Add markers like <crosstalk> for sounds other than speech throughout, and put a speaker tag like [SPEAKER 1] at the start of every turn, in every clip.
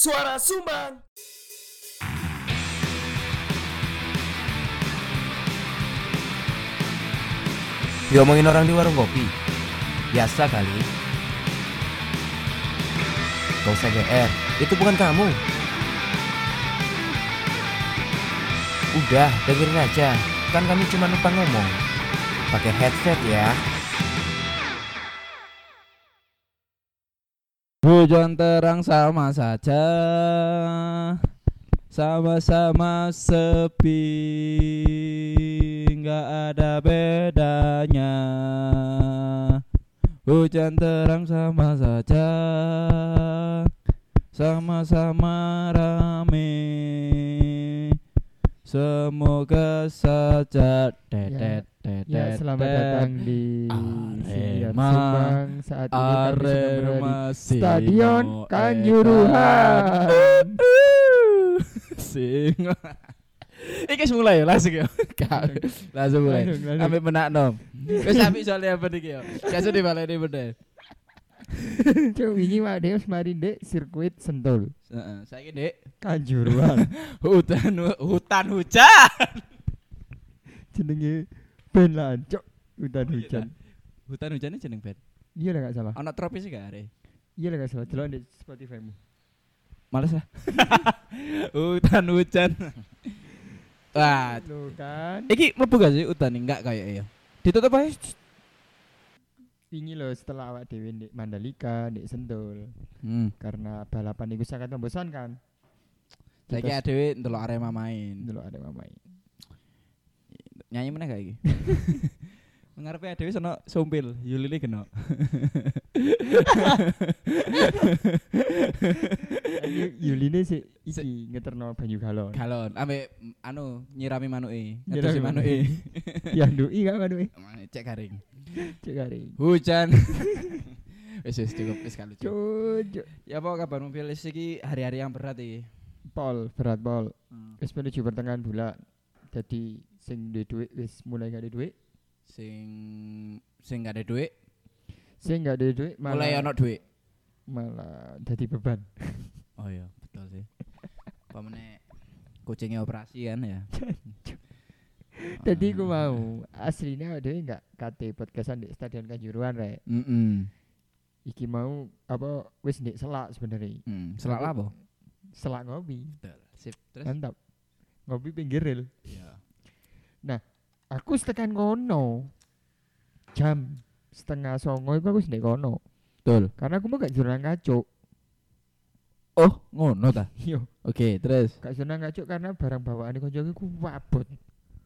[SPEAKER 1] Suara Sumbang.
[SPEAKER 2] Diomongin orang di warung kopi. Biasa kali. Gak usah GR, itu bukan kamu. Udah, dengerin aja. Kan kami cuma numpang ngomong. Pakai headset ya.
[SPEAKER 3] Hujan terang sama saja. Sama-sama sepi. Nggak ada bedanya. Hujan terang sama saja. Sama-sama rame. Semoga saja. Dedet
[SPEAKER 4] Ya, selamat
[SPEAKER 3] dedet.
[SPEAKER 4] datang di
[SPEAKER 3] Arema.
[SPEAKER 4] Sumbang Saat ini berada di
[SPEAKER 3] Arema
[SPEAKER 4] Stadion Kanjuruhan. <laughs>
[SPEAKER 3] Sing. Iki wis mulai ya langsung ya. Langsung mulai. Ambil menak nom. Wis apik soalnya apa iki ya. Gak usah dibaleni bener.
[SPEAKER 4] Cuk wingi Pak Deus mari ndek sirkuit Sentul
[SPEAKER 3] Heeh, saiki Dik,
[SPEAKER 4] Kanjuruhan. <laughs>
[SPEAKER 3] hutan hutan hujan.
[SPEAKER 4] Jenenge ben lancuk hutan hujan.
[SPEAKER 3] Hutan hujannya jeneng band.
[SPEAKER 4] Iya lah gak salah.
[SPEAKER 3] Ana tropis gak are?
[SPEAKER 4] Iya lah gak salah. Delok di Spotify-mu.
[SPEAKER 3] Males lah. <laughs> hutan hujan. Wah,
[SPEAKER 4] kan.
[SPEAKER 3] iki mlebu gak sih hutan enggak kayak ya. Ditutup aja.
[SPEAKER 4] Wingi lho setelah awak dhewe ndek Mandalika, ndek Sentul
[SPEAKER 3] Hmm.
[SPEAKER 4] karena balapan itu sangat membosankan.
[SPEAKER 3] Saiki
[SPEAKER 4] Terus-
[SPEAKER 3] dhewe ndelok Arema main.
[SPEAKER 4] Delok ada mamai.
[SPEAKER 3] Nyanyi meneh gak iki? <laughs> Ngarepe dhewe sono sompil, Yulile kena. <laughs>
[SPEAKER 4] Yuline sih iki ngeterno banyu galon.
[SPEAKER 3] Galon, mm, anu nyirami manuke,
[SPEAKER 4] Nyirami
[SPEAKER 3] ngetusi manuke.
[SPEAKER 4] Yang <laughs> dui kan manuke.
[SPEAKER 3] Cek garing.
[SPEAKER 4] Cek garing.
[SPEAKER 3] Hujan. Wis wis cukup wis kalau cukup. Ya apa kabar mobil iki hari-hari yang berat iki?
[SPEAKER 4] Pol, berat pol.
[SPEAKER 3] Hmm.
[SPEAKER 4] Wis menuju pertengahan bulan. Jadi sing duwe duit wis mulai gak ada duit.
[SPEAKER 3] Sing sing gak ada duit,
[SPEAKER 4] Sing gak ada duit malah
[SPEAKER 3] mulai ono duit.
[SPEAKER 4] malah jadi beban. <laughs>
[SPEAKER 3] Oh iya, betul sih. Pamene kucingnya operasi kan ya.
[SPEAKER 4] Jadi <laughs> aku mau aslinya ada enggak kate podcastan di Stadion Kanjuruhan rek.
[SPEAKER 3] Heeh.
[SPEAKER 4] Iki mau apa wis ndek selak sebenarnya.
[SPEAKER 3] Hmm, selak apa?
[SPEAKER 4] Selak ngopi.
[SPEAKER 3] Betul. Sip, terus
[SPEAKER 4] Mantap. Ngopi pinggir rel.
[SPEAKER 3] Iya.
[SPEAKER 4] Aku tekan kono. Jam setengah songo iku aku ndek kono.
[SPEAKER 3] Betul.
[SPEAKER 4] Karena aku mau gak jurang kacuk.
[SPEAKER 3] Oh, ngono ta?
[SPEAKER 4] Yo,
[SPEAKER 3] Oke, terus
[SPEAKER 4] gak jurang kacuk karena barang bawaan di konjoku ku wabot.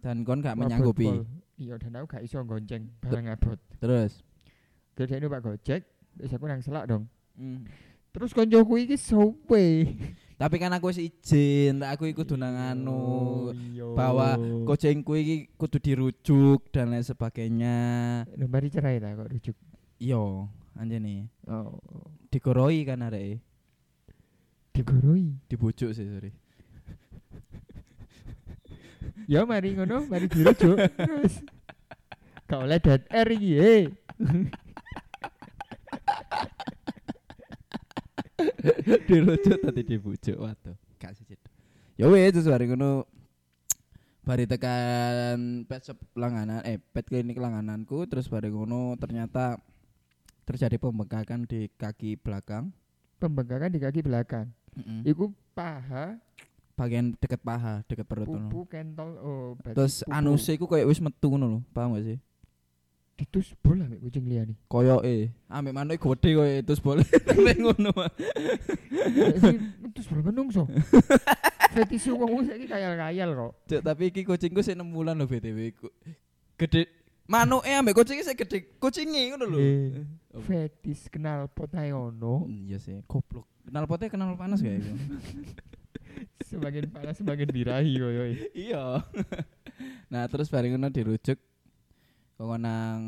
[SPEAKER 3] dan kon gak menyanggupi.
[SPEAKER 4] Iya, dan aku gak iso gonceng barang abot.
[SPEAKER 3] Terus
[SPEAKER 4] Jadi ini Pak Gojek, terus aku nang selak dong.
[SPEAKER 3] Hmm.
[SPEAKER 4] Terus konjoku iki sope.
[SPEAKER 3] Tapi kan aku wis izin, aku ikut nang anu bahwa kucingku iki kudu dirujuk dan lain sebagainya.
[SPEAKER 4] Loh, mari cerai lah kok rujuk.
[SPEAKER 3] Iya, anjene.
[SPEAKER 4] Oh,
[SPEAKER 3] Digoroi kan areke.
[SPEAKER 4] digoroi.
[SPEAKER 3] Dibujuk sih, sorry. <laughs>
[SPEAKER 4] Ya mari ngono, mari dirujuk. <laughs> Terus Gak oleh air iki, <laughs>
[SPEAKER 3] dirujuk tadi dibujuk waduh gak sih ya wes terus hari ngono bari tekan pet shop langganan eh pet klinik langgananku terus bari ngono ternyata terjadi pembengkakan di kaki belakang
[SPEAKER 4] Pembengkakan di kaki belakang.
[SPEAKER 3] Mm-mm.
[SPEAKER 4] Iku paha,
[SPEAKER 3] bagian deket paha deket perut
[SPEAKER 4] pupu, kentol, oh, berarti
[SPEAKER 3] terus
[SPEAKER 4] pupu.
[SPEAKER 3] anuse iku kayak wis metu ngono lho paham gak sih
[SPEAKER 4] ditus bola mek kucing liyane.
[SPEAKER 3] koyo eh ambek manuk gede koyo terus boleh <laughs> Nek ngono mah.
[SPEAKER 4] Terus bola menungso. <laughs> Fetisi wong saiki kayal-kayal kok.
[SPEAKER 3] Cuk, tapi iki kucingku sih 6 bulan lho BTW. Gede manuke ambek kucingnya sih gede kucinge ngono lho.
[SPEAKER 4] Eh, Fetis kenal pot ae ono.
[SPEAKER 3] Iya sih, goblok. Kenal potnya kenal panas gak itu? <laughs>
[SPEAKER 4] Semakin panas semakin birahi koyo.
[SPEAKER 3] iya. nah, terus bareng ngono dirujuk kok nang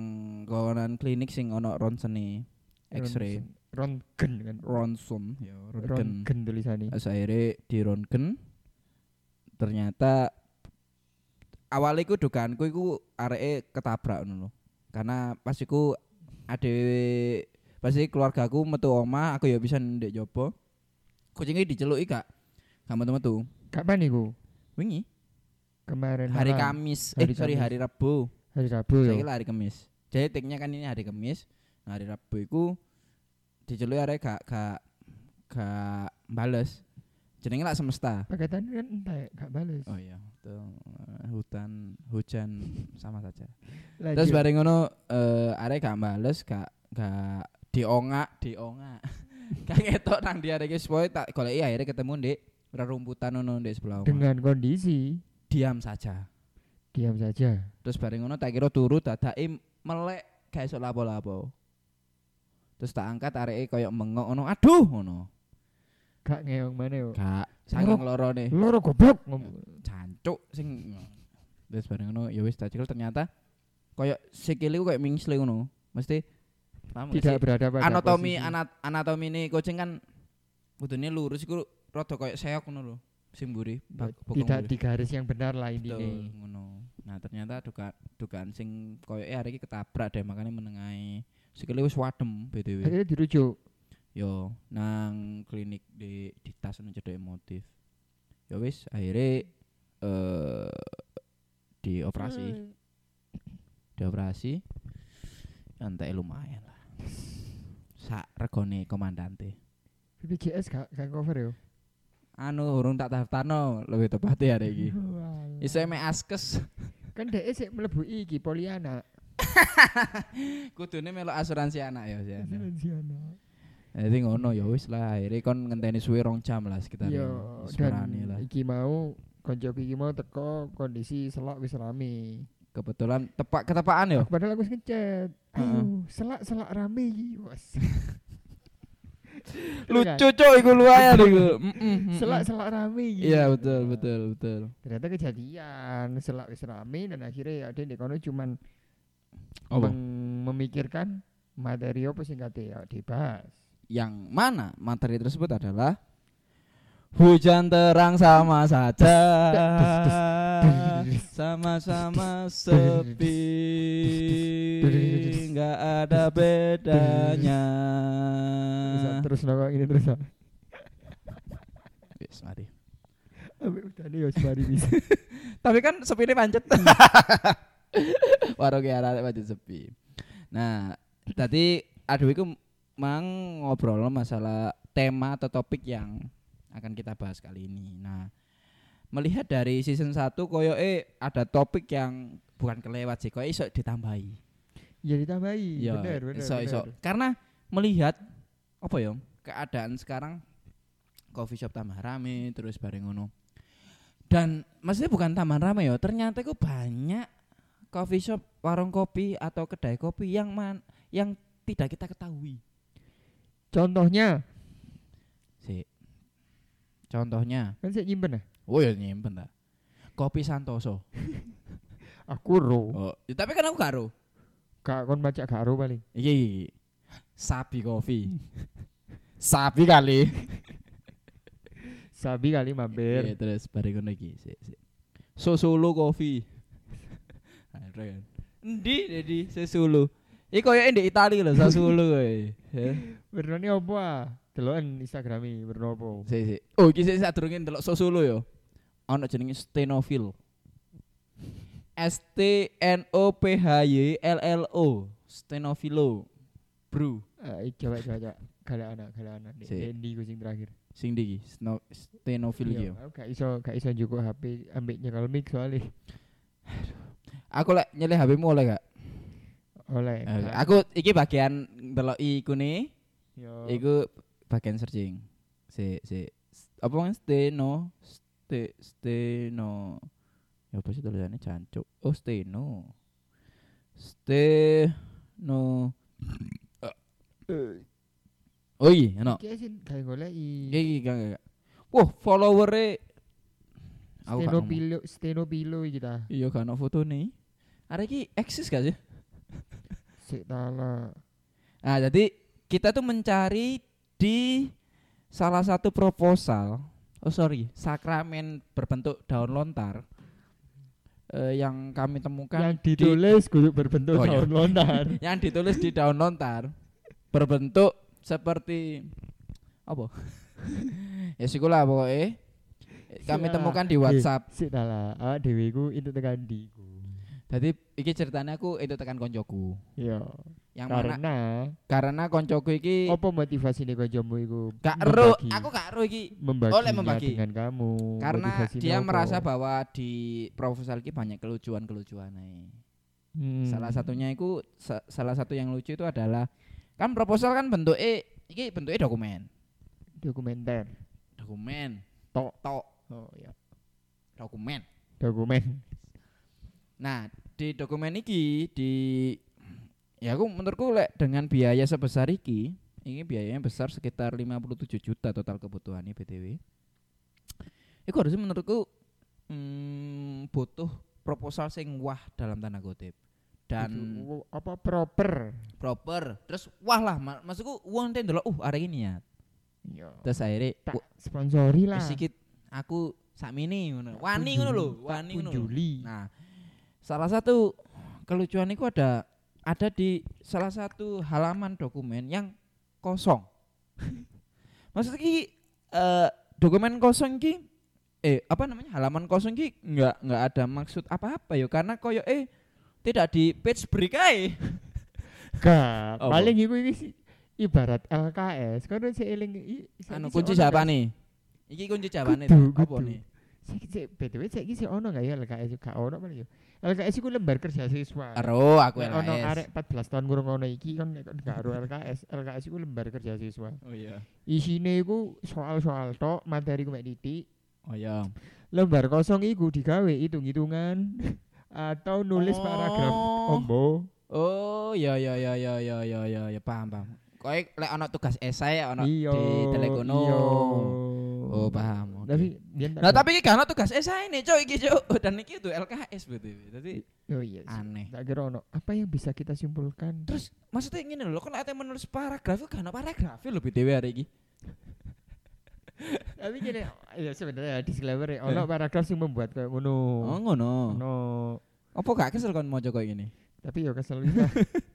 [SPEAKER 3] konan klinik sing ono ronsene X-ray,
[SPEAKER 4] Röntgen kan.
[SPEAKER 3] ronson, ya. Röntgen
[SPEAKER 4] tulisane.
[SPEAKER 3] Terus akhirnya di röntgen ternyata awalnya ku dugaanku iku areke ketabrak ngono. Karena pas iku ade pasti keluargaku metu omah, aku ya bisa ndek jopo. kucingnya diceluki gak gak metu-metu
[SPEAKER 4] Kapan iku?
[SPEAKER 3] wingi
[SPEAKER 4] Kemarin
[SPEAKER 3] hari
[SPEAKER 4] malam.
[SPEAKER 3] Kamis
[SPEAKER 4] Hari
[SPEAKER 3] eh sorry
[SPEAKER 4] Kamis.
[SPEAKER 3] hari Rabu
[SPEAKER 4] Hari Rabu
[SPEAKER 3] saya
[SPEAKER 4] ya.
[SPEAKER 3] kira hari Kamis jadi tiknya kan ini hari Kamis nah, hari Rabu iku diceluki arek gak gak gak bales. Jenenge lah semesta.
[SPEAKER 4] Paketan kan entek, gak bales.
[SPEAKER 3] oh iya tuh eh, hutan hujan sama saja.
[SPEAKER 4] Lanjut.
[SPEAKER 3] terus bareng ngono eh arek gak bales gak gak diongak diongak. <laughs> Gak ketok nang dia arek wis pokoke tak goleki akhirnya ketemu di rerumputan ngono di sebelah omah.
[SPEAKER 4] dengan kondisi.
[SPEAKER 3] Diam saja
[SPEAKER 4] diam saja.
[SPEAKER 3] terus bareng ngono tak kira turu dadake melek gak iso lapo-lapo. Terus tak angkat areke koyo mengok ngono aduh ngono.
[SPEAKER 4] Gak ngeong mana yo.
[SPEAKER 3] gak. Saking lorone
[SPEAKER 4] Loro goblok.
[SPEAKER 3] Jancuk sing terus bareng ngono ya wis tak cekel ternyata koyo sikile koyo mingsle ngono. Mesti paham
[SPEAKER 4] Tidak berada pada
[SPEAKER 3] anatomi anat anatomi ini kucing kan kudune lurus iku rada koyo seok ngono lho sing mburi bak- bokong
[SPEAKER 4] tidak di garis yang benar lah ini.
[SPEAKER 3] ngono. Nah ternyata duga dugaan sing koyo eh hari iki ketabrak deh makanya menengahi. Sikile wis wadem BTW
[SPEAKER 4] Akhirnya dirujuk.
[SPEAKER 3] yo nang klinik di di tas cedek motif. Ya wis akhirnya eh dioperasi.
[SPEAKER 4] Hmm.
[SPEAKER 3] dioperasi. Entek lumayan lah. Sak regone komandante.
[SPEAKER 4] BPJS gak gak cover yo.
[SPEAKER 3] Anu urung tak daftarno lebih tepatnya hari iki
[SPEAKER 4] Walah.
[SPEAKER 3] iso eme askes
[SPEAKER 4] Kan dhek sik mlebu iki Poliana. <laughs>
[SPEAKER 3] kudune melo asuransi anak ya sih
[SPEAKER 4] Asuransiana.
[SPEAKER 3] jadi ngono ya wis lah akhirnya kon ngenteni suwe rong jam lah sekitar
[SPEAKER 4] Yo
[SPEAKER 3] Wis
[SPEAKER 4] dan
[SPEAKER 3] berani lah
[SPEAKER 4] iki mau koncoku iki mau teko kondisi selak wis rame.
[SPEAKER 3] kebetulan tepak ketepaan yo
[SPEAKER 4] Padahal aku ngechat. Ayo, selak-selak rame iki. <laughs>
[SPEAKER 3] lucu cok iku lumayan iku.
[SPEAKER 4] Selak-selak rame iki.
[SPEAKER 3] iya betul betul betul
[SPEAKER 4] Ternyata kejadian selak wis rame dan akhirnya ada di kono cuman memikirkan materi apa sing kate ya dibahas.
[SPEAKER 3] yang mana materi tersebut adalah hujan terang sama saja sama-sama sepi nggak ada bedanya
[SPEAKER 4] Bisa terus nongol ini terus.
[SPEAKER 3] Yes, mari.
[SPEAKER 4] Ambek udah nih wis mari bisa. <laughs>
[SPEAKER 3] tapi kan sepi ini pancet <laughs> warung ya pancet sepi nah tadi aduh itu mang ngobrol masalah tema atau topik yang akan kita bahas kali ini nah melihat dari season 1 koyo eh ada topik yang bukan kelewat sih koyo iso ditambahi
[SPEAKER 4] Ya ditambahi.
[SPEAKER 3] ya
[SPEAKER 4] bener bener.
[SPEAKER 3] iso iso
[SPEAKER 4] bener.
[SPEAKER 3] karena melihat apa ya keadaan sekarang coffee shop tambah rame terus bareng ngono dan maksudnya bukan tambah rame ya ternyata itu banyak coffee shop warung kopi atau kedai kopi yang man yang tidak kita ketahui
[SPEAKER 4] Contohnya
[SPEAKER 3] contohnya
[SPEAKER 4] kan saya nyimpen ya.
[SPEAKER 3] oh ya nyimpen ta kopi santoso <laughs>
[SPEAKER 4] Aku ro.
[SPEAKER 3] oh ya, tapi kan aku karo
[SPEAKER 4] Gak kon baca gak ro paling.
[SPEAKER 3] iki iki, iki. sapi kopi <laughs> sapi kali <laughs>
[SPEAKER 4] Sabi kali mampir.
[SPEAKER 3] Iya, terus bareng ngono iki sik sik. Sosolo Coffee. Aduh kan. Endi Dedi Sosolo? Iki koyo di Itali lho Sassuolo kowe. Ya.
[SPEAKER 4] Bernone opo ah? Deloken Instagrami berno opo?
[SPEAKER 3] Sik sik. Oh iki sik sadurunge ndelok Sosolo yo. Ono jenenge Stenofil. S T N O P H Y L L O. Stenofilo. Bro,
[SPEAKER 4] Eh coba coba coba. Galak anak, galak anak. Nek
[SPEAKER 3] Sik.
[SPEAKER 4] Dendi ku sing terakhir.
[SPEAKER 3] sing ndi iki? Steno- Stenofil iki
[SPEAKER 4] Iya,
[SPEAKER 3] yo.
[SPEAKER 4] Aku gak iso gak iso njuk HP ambek nyekel mic soalnya.
[SPEAKER 3] Aku lek nyelih HP-mu oleh gak?
[SPEAKER 4] Oleh.
[SPEAKER 3] Eh, aku iki bagian ndelok iku nih.
[SPEAKER 4] Yo.
[SPEAKER 3] Iku bagian searching. Si si apa mang steno ste steno. Ya apa sih tulisannya jancuk. Oh steno. Steno.
[SPEAKER 4] Eh,
[SPEAKER 3] Oh iya.
[SPEAKER 4] Iki sing gawe goleki.
[SPEAKER 3] Iki iki gak gak. Wah, follower-e Aku gak
[SPEAKER 4] Steno
[SPEAKER 3] nemu.
[SPEAKER 4] pilo, steno pilo iki ta.
[SPEAKER 3] Iya kan foto nih. Ada iki eksis gak sih?
[SPEAKER 4] Sik tala.
[SPEAKER 3] Nah, jadi kita tuh mencari di salah satu proposal, oh sorry, sakramen berbentuk daun lontar eh, yang kami temukan
[SPEAKER 4] Yang
[SPEAKER 3] di-
[SPEAKER 4] ditulis kudu berbentuk
[SPEAKER 3] Oh, iya.
[SPEAKER 4] daun lontar. <laughs>
[SPEAKER 3] yang ditulis di daun lontar berbentuk seperti apa? <laughs> ya siku lah pokoknya kami temukan di WhatsApp.
[SPEAKER 4] Sik dah lah. Awak dhewe iku itu tekan iku.
[SPEAKER 3] Jadi iki ceritanya aku itu tekan koncoku.
[SPEAKER 4] Iya.
[SPEAKER 3] Yang mana
[SPEAKER 4] Karena
[SPEAKER 3] karena koncoku iki
[SPEAKER 4] apa motivasi nih kancamu iku?
[SPEAKER 3] gak ero, aku gak ero iki.
[SPEAKER 4] membagi,
[SPEAKER 3] oleh membagi.
[SPEAKER 4] dengan kamu.
[SPEAKER 3] Karena dia
[SPEAKER 4] apa?
[SPEAKER 3] merasa bahwa di proposal iki banyak kelucuan-kelucuan
[SPEAKER 4] Hmm.
[SPEAKER 3] Salah satunya itu sa- salah satu yang lucu itu adalah kan proposal kan bentuknya iki bentuknya dokumen.
[SPEAKER 4] dokumenter.
[SPEAKER 3] Dokumen.
[SPEAKER 4] Tok.
[SPEAKER 3] Tok.
[SPEAKER 4] Oh ya.
[SPEAKER 3] Dokumen.
[SPEAKER 4] Dokumen.
[SPEAKER 3] Nah, di dokumen iki di ya aku menurutku lek dengan biaya sebesar iki, ini biayanya besar sekitar 57 juta total kebutuhannya BTW. Iku harusnya menurutku hmm, butuh proposal sing wah dalam tanda kutip dan
[SPEAKER 4] Itu, apa proper?
[SPEAKER 3] proper. Terus wah lah, ma- maksudku uang ten delok uh ada ini ya. Terus akhirnya
[SPEAKER 4] Tak
[SPEAKER 3] "Wah,
[SPEAKER 4] sponsori lah.
[SPEAKER 3] iki aku sakmini ngono. Wani ngono lho, wani ngono. Nah, salah satu kelucuan itu ada ada di salah satu halaman dokumen yang kosong. <laughs> Maksudnya ki eh, dokumen kosong ki eh apa namanya halaman kosong ki nggak nggak ada maksud apa-apa ya karena koyo eh tidak di page break ae. <laughs>
[SPEAKER 4] Gak,
[SPEAKER 3] Apa?
[SPEAKER 4] paling iku iki sih ibarat LKS. Kan saya eling
[SPEAKER 3] Anu kunci siapa nih? Iki kunci jawabannya
[SPEAKER 4] Kudu,
[SPEAKER 3] apa nih?
[SPEAKER 4] saya sik PTW sik iki sik ono gak ya LKS gak ono paling ya. LKS iku lembar kerja siswa.
[SPEAKER 3] Aro aku
[SPEAKER 4] LKS. Ono arek 14 tahun kurang ono iki kan nek gak ero LKS. LKS iku lembar kerja siswa.
[SPEAKER 3] Oh iya.
[SPEAKER 4] Isine iku soal-soal to materi ku mek.
[SPEAKER 3] Oh iya.
[SPEAKER 4] Lembar kosong iku digawe hitung-hitungan <laughs> atau nulis
[SPEAKER 3] oh.
[SPEAKER 4] paragraf ombo.
[SPEAKER 3] Oh iya iya iya iya iya iya iya, iya paham paham. Koe lek ono tugas esai ono
[SPEAKER 4] iya,
[SPEAKER 3] di telekono.
[SPEAKER 4] Iya.
[SPEAKER 3] Oh hmm. paham. Okay.
[SPEAKER 4] Tapi dia
[SPEAKER 3] Nah tapi ini karena tugas eh ini cowok iki cowok <laughs> dan ini itu LKS betul. Jadi
[SPEAKER 4] oh iya, iya.
[SPEAKER 3] Aneh.
[SPEAKER 4] Tak kira ono. Apa yang bisa kita simpulkan?
[SPEAKER 3] Terus maksudnya gini loh, kan ada menulis paragraf itu karena paragraf lo BTW hari ini. <laughs>
[SPEAKER 4] tapi gini, ya sebenarnya ya, disclaimer ya, ono eh. paragraf sih membuat kayak ngono.
[SPEAKER 3] Oh ngono.
[SPEAKER 4] Ngono.
[SPEAKER 3] Apa gak kesel kan mau coba ini
[SPEAKER 4] Tapi ya kesel juga.
[SPEAKER 3] Iya. <laughs>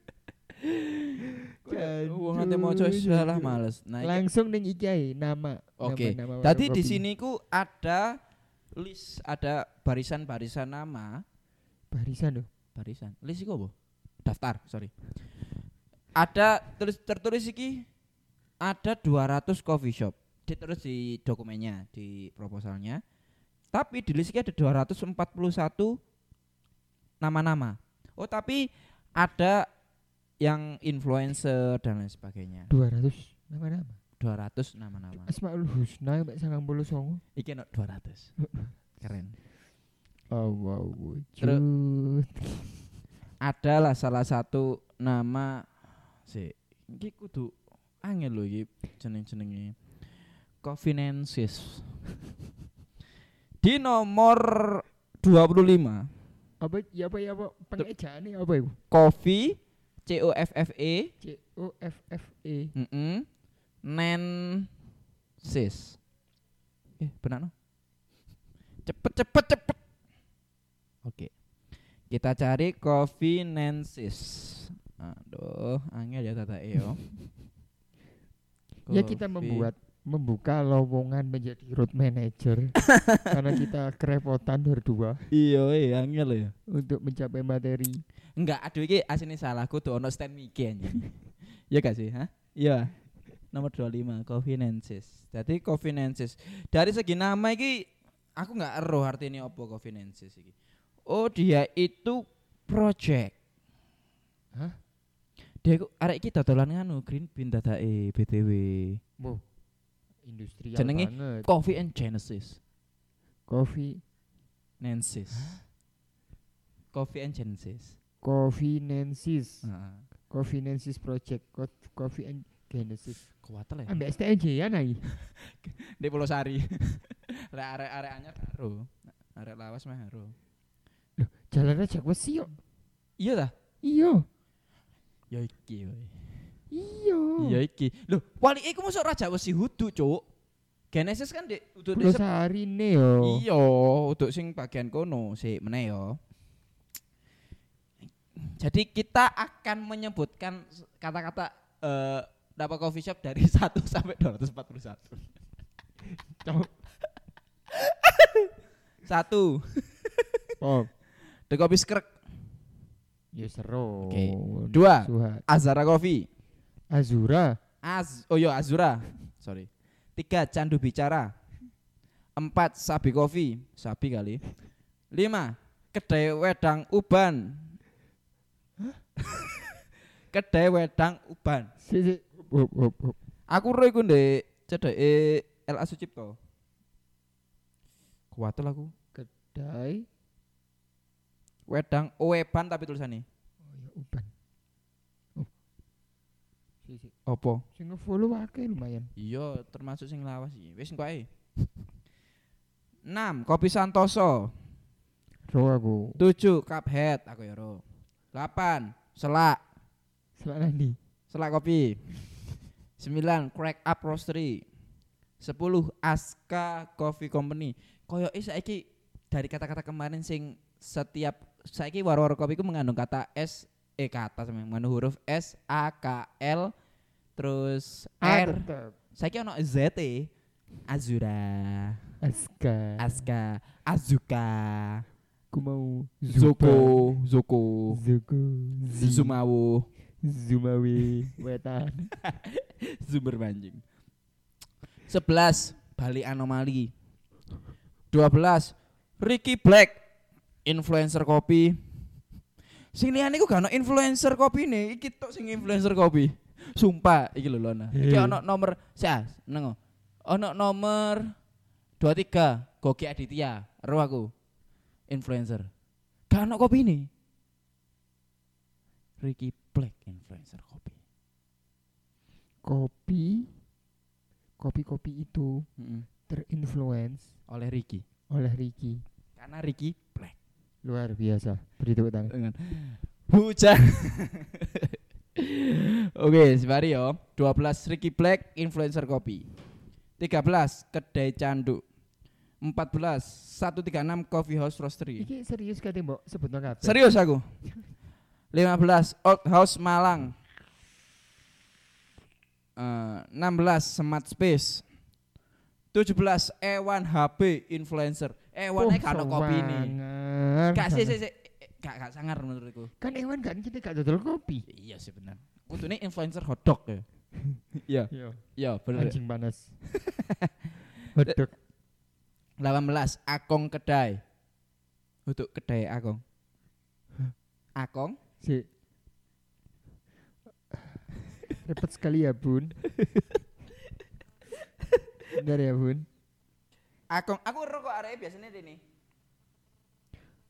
[SPEAKER 3] Ate maca salah males. Nah,
[SPEAKER 4] Langsung ning iki ae nama.
[SPEAKER 3] Oke.
[SPEAKER 4] nama-nama
[SPEAKER 3] Tadi di sini ku ada list, ada barisan-barisan nama,
[SPEAKER 4] barisan loh.
[SPEAKER 3] barisan. List iku apa? Daftar, sorry. Ada tulis tertulis iki ada 200 coffee shop. Ditulis di dokumennya, di proposalnya. Tapi di list iki ada 241 nama-nama. Oh, tapi ada yang influencer dan lain sebagainya.
[SPEAKER 4] 200 nama-nama.
[SPEAKER 3] 200 nama-nama.
[SPEAKER 4] Asmaul Husna mek 99.
[SPEAKER 3] Iki no 200. <laughs> Keren.
[SPEAKER 4] Oh wow.
[SPEAKER 3] Terus- adalah salah satu nama si iki kudu angel lho iki jeneng-jenenge Covenances di nomor 25
[SPEAKER 4] Apa ya apa ya apa pengejaane apa iku?
[SPEAKER 3] Coffee C O F F E.
[SPEAKER 4] C O F F E.
[SPEAKER 3] mm Nansis eh benar no? Cepet cepet cepet. Oke. Kita cari Coffee Nansis aduh angel ya tata yo
[SPEAKER 4] Ya kita membuat membuka lowongan menjadi road manager. <laughs> Karena kita kerepotan berdua.
[SPEAKER 3] Iya iya angel ya.
[SPEAKER 4] Untuk mencapai materi.
[SPEAKER 3] enggak aduh iki asine salahku tuh ono stand Miki anjing. <laughs> Ya gak sih ha iya. Nomor 25 Covenances. Jadi Covenances. Dari segi nama iki aku nggak ero artinya apa Covenances iki. Oh dia itu project.
[SPEAKER 4] Hah?
[SPEAKER 3] dia arek iki dodolan nganu green bean dadake BTW
[SPEAKER 4] Wow. Industrial
[SPEAKER 3] Jenenge
[SPEAKER 4] banget.
[SPEAKER 3] Coffee and Genesis
[SPEAKER 4] Coffee
[SPEAKER 3] Nansis Coffee and Genesis
[SPEAKER 4] Coffee Nancy's.
[SPEAKER 3] Heeh.
[SPEAKER 4] Coffee Nancy's Project. Co- Coffee and Genesis.
[SPEAKER 3] kuat ya
[SPEAKER 4] Ambek STNJ ya nai. <laughs>
[SPEAKER 3] di Pulau Sari <laughs> lek arek-arek anyar karo arek lawas mah karo
[SPEAKER 4] Jalan aja wesi yo.
[SPEAKER 3] iya dah
[SPEAKER 4] Iya.
[SPEAKER 3] ya iki.
[SPEAKER 4] Iya.
[SPEAKER 3] iya iki lho wali iku masuk raja wesi hudu cuk Genesis kan di uduk sep-
[SPEAKER 4] Sari ne yo.
[SPEAKER 3] iya uduk sing bagian kono sik meneh yo jadi kita akan menyebutkan kata-kata eh dapat coffee shop dari <laughs> 1 sampai 241
[SPEAKER 4] Cok.
[SPEAKER 3] Satu,
[SPEAKER 4] Oh,
[SPEAKER 3] The Kopi Skrek.
[SPEAKER 4] ya seru.
[SPEAKER 3] Oke. Dua.
[SPEAKER 4] Suha.
[SPEAKER 3] Azara Coffee.
[SPEAKER 4] Azura.
[SPEAKER 3] Az Oh yo Azura. Sorry. Tiga Candu Bicara. Empat Sabi Coffee. Sabi kali. Lima Kedai Wedang Uban. <laughs> Kedai Wedang Uban.
[SPEAKER 4] Hop hop hop.
[SPEAKER 3] Aku ro iku ndek cedeke LA Sucipto. Kuatul aku.
[SPEAKER 4] Dai.
[SPEAKER 3] Wedang Oeban tapi tulisannya.
[SPEAKER 4] Oh ya uban. Oh.
[SPEAKER 3] Opo?
[SPEAKER 4] Sing nge-follow akeh lumayan.
[SPEAKER 3] Iya, termasuk sing lawas iki. Wis engko ae. 6. Kopi Santoso.
[SPEAKER 4] Ro aku.
[SPEAKER 3] 7. Cuphead, aku ya ro. 8. Selak,
[SPEAKER 4] Selak nandi.
[SPEAKER 3] selak kopi. 9. Crack Up Roastery. 10. Aska Coffee Company. Koyo saiki dari kata-kata kemarin sing setiap saiki waro-waro kopi ku mengandung kata S eh kata sama mengandung huruf S A K L terus
[SPEAKER 4] Ah,
[SPEAKER 3] R.
[SPEAKER 4] tetep.
[SPEAKER 3] Saiki ono Z E. Azura.
[SPEAKER 4] Aska.
[SPEAKER 3] Aska, Azuka,
[SPEAKER 4] Aku mau
[SPEAKER 3] Zoko, Zoko,
[SPEAKER 4] Zuko.
[SPEAKER 3] Zumawo,
[SPEAKER 4] Zumawe. Wetan. <laughs>
[SPEAKER 3] Zumber Manjing. 11 Bali Anomali. 12 Ricky Black influencer kopi. Sing liyane iku gak ono influencer kopi nih, iki tok sing influencer kopi. Sumpah, iki lho Lona. Iki
[SPEAKER 4] Hei.
[SPEAKER 3] ono nomor sia, nengo. Ono nomor 23 Goki Aditya, ero aku. Influencer. Gak ono kopi nih. Ricky Black influencer kopi.
[SPEAKER 4] Kopi. Kopi-kopi itu
[SPEAKER 3] Mm-mm.
[SPEAKER 4] terinfluence
[SPEAKER 3] Oleh Ricky.
[SPEAKER 4] oleh Ricky.
[SPEAKER 3] Karena Ricky Black.
[SPEAKER 4] Luar biasa. Beri tepuk tangan.
[SPEAKER 3] hujan. <laughs> Oke, sebari yo. 12 Ricky Black influencer kopi. 13 Kedai Candu. 14 136 Coffee House Roastery.
[SPEAKER 4] Iki serius kate mbok sebutno kabeh.
[SPEAKER 3] Serius aku. <laughs> 15 Old House Malang. Eh, 16 Smart Space. 17 Ewan HP influencer. Ewan
[SPEAKER 4] Oh,
[SPEAKER 3] kan kopi ini. Gak sih, sih. Gak, gak sangar menurutku.
[SPEAKER 4] Kan Ewan kan kita gak dodol kopi.
[SPEAKER 3] Iya sih benar. Untungnya influencer hotdog ya. <laughs> Iya,
[SPEAKER 4] Iya.
[SPEAKER 3] iya bener.
[SPEAKER 4] Anjing panas. <laughs> Hodok.
[SPEAKER 3] 18 Akong Kedai. Untuk kedai Akong. Akong?
[SPEAKER 4] Si. Repot sekali ya, Bun. Benar ya, Bun.
[SPEAKER 3] Akong. Aku ero kok areke biasanya ini.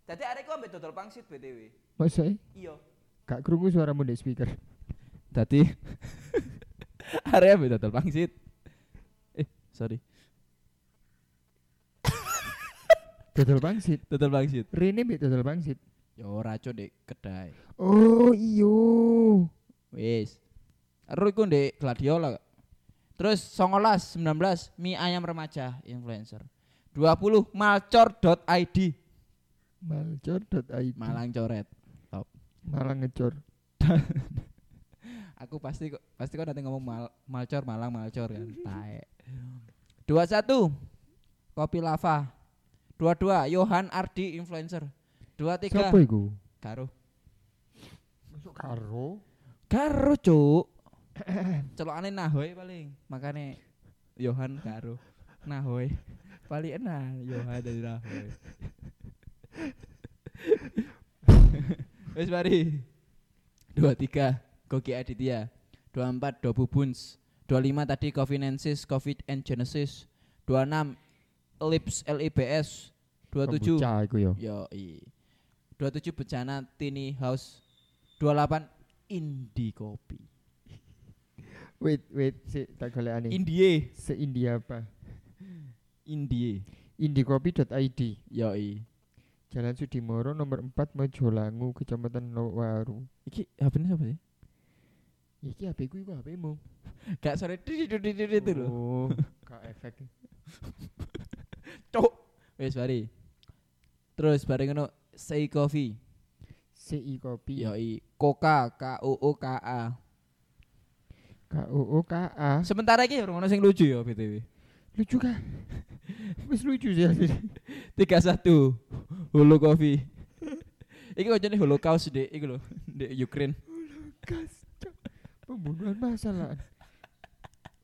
[SPEAKER 3] Tadi arek ku ambek dodol pangsit BTW.
[SPEAKER 4] Masa
[SPEAKER 3] Iya.
[SPEAKER 4] gak krungu suaramu di speaker.
[SPEAKER 3] Tadi <laughs> arek ambek dodol pangsit. Eh, sorry. <laughs>
[SPEAKER 4] Dodol pangsit.
[SPEAKER 3] Dodol pangsit.
[SPEAKER 4] Rene mbek dodol pangsit.
[SPEAKER 3] Yo raco dek kedai.
[SPEAKER 4] Oh, iyo.
[SPEAKER 3] Wis. Ero iku ndek Gladiola. Terus 19 19 mie ayam remaja influencer. 20 malcor.id
[SPEAKER 4] Malcor.id.
[SPEAKER 3] Malang coret.
[SPEAKER 4] Malang ngecor. <laughs>
[SPEAKER 3] Aku pasti kok pasti kok nanti ngomong mal, malcor Malang malcor kan. Tae. 21 Kopi Lava. 22 Johan Ardi influencer. 23
[SPEAKER 4] Siapa iku?
[SPEAKER 3] Karo.
[SPEAKER 4] Masuk karo.
[SPEAKER 3] Karo, Cuk. <coughs> Celokane Nahoy paling. Makane Johan Karo. Nahoy. Paling enak Johan dari Nahoy. <laughs> Wes mari. 23 Goki Aditya. 24 Dobu Buns. 25 tadi Covinensis, Covid and Genesis. 26 Lips LIBS. 27
[SPEAKER 4] Kombucha iku yo.
[SPEAKER 3] Yo i. 27 Bencana Tini House. 28 Indie Kopi.
[SPEAKER 4] Wait, wait, si tak golekane.
[SPEAKER 3] Indie.
[SPEAKER 4] Se India apa?
[SPEAKER 3] Indie.
[SPEAKER 4] Indikopi.id
[SPEAKER 3] Yo i.
[SPEAKER 4] Jalan Sudimoro nomor 4 Mojolangu Kecamatan Lowaru.
[SPEAKER 3] Iki HP-nya siapa sih?
[SPEAKER 4] Iki HP ku iku HP-mu. <laughs>
[SPEAKER 3] Gak sore itu loh.
[SPEAKER 4] Oh, <laughs> gak efek.
[SPEAKER 3] Cuk. Wes mari. Terus bareng ngono Say Coffee.
[SPEAKER 4] CI Kopi.
[SPEAKER 3] Yo i. Koka K O O K A.
[SPEAKER 4] KUU KA.
[SPEAKER 3] Sementara iki ora ono sing lucu ya BTW.
[SPEAKER 4] Lucu kan? <laughs> Wis lucu sih asli.
[SPEAKER 3] tiga satu Holo Coffee Iki kocone Holocaust deh, iku lho, di Ukraine.
[SPEAKER 4] Gas. Pembunuhan masalah.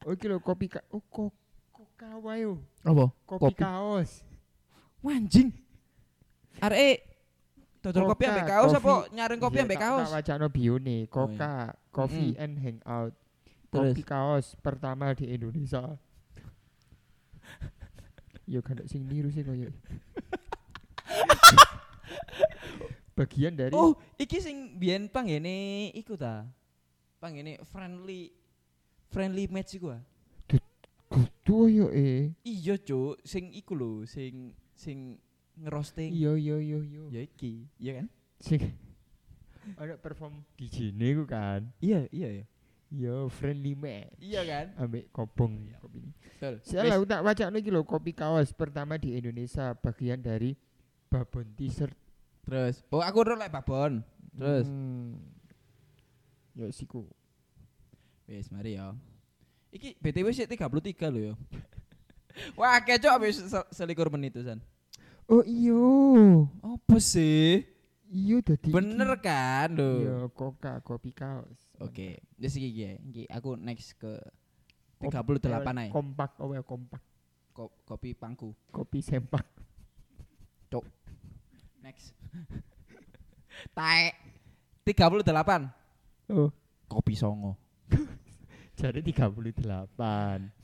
[SPEAKER 4] Oke lo kopi ka oh kok koka wae yo.
[SPEAKER 3] Apa?
[SPEAKER 4] Kopi,
[SPEAKER 3] Kopi.
[SPEAKER 4] kaos.
[SPEAKER 3] Wanjing. Arek dodol kopi ambek kaos apa nyaring kopi
[SPEAKER 4] Iya,
[SPEAKER 3] ambek kaos?
[SPEAKER 4] Tak wacana bio nih, Coca, Coffee
[SPEAKER 3] Mm.
[SPEAKER 4] and Hangout. Kopi kaos pertama di Indonesia. Yo kan sing niru sih koyo. <laughs> Bagian dari
[SPEAKER 3] Oh, iki sing biyen panggene iku ta. Panggene friendly friendly match iku ah.
[SPEAKER 4] kudu yo eh.
[SPEAKER 3] Iya, Cuk, sing iku lho, sing sing ngerosting.
[SPEAKER 4] Iya iya iya iya.
[SPEAKER 3] Ya iki, iya kan?
[SPEAKER 4] Sing <laughs> ada perform di sini ku kan.
[SPEAKER 3] Iya, iya ya.
[SPEAKER 4] Yo friendly man.
[SPEAKER 3] Iya kan?
[SPEAKER 4] Ambek kopong kopi ini. Saya tak baca nih lo kopi kaos pertama di Indonesia bagian dari Babon T-shirt.
[SPEAKER 3] Terus, oh aku ora lek babon. Terus,
[SPEAKER 4] Hmm. Ya siku.
[SPEAKER 3] wis mari ya. Iki BTW sih 33 lho ya. <laughs> Wah, kecok habis se- selikur menit tusan.
[SPEAKER 4] Oh iyo.
[SPEAKER 3] Apa sih?
[SPEAKER 4] Iyo dadi
[SPEAKER 3] Bener
[SPEAKER 4] iki.
[SPEAKER 3] kan
[SPEAKER 4] Iya,
[SPEAKER 3] lho.
[SPEAKER 4] Coca kopi kaos.
[SPEAKER 3] Oke, wis iki iki. ya. Iki aku next ke
[SPEAKER 4] Kop-
[SPEAKER 3] 38
[SPEAKER 4] eh,
[SPEAKER 3] ae.
[SPEAKER 4] Kompak, oh ya kompak.
[SPEAKER 3] Ko- kopi pangku.
[SPEAKER 4] Kopi sempak.
[SPEAKER 3] Next. <laughs> Taek. 38.
[SPEAKER 4] Oh,
[SPEAKER 3] Kopi songo. <laughs>
[SPEAKER 4] jadi 38.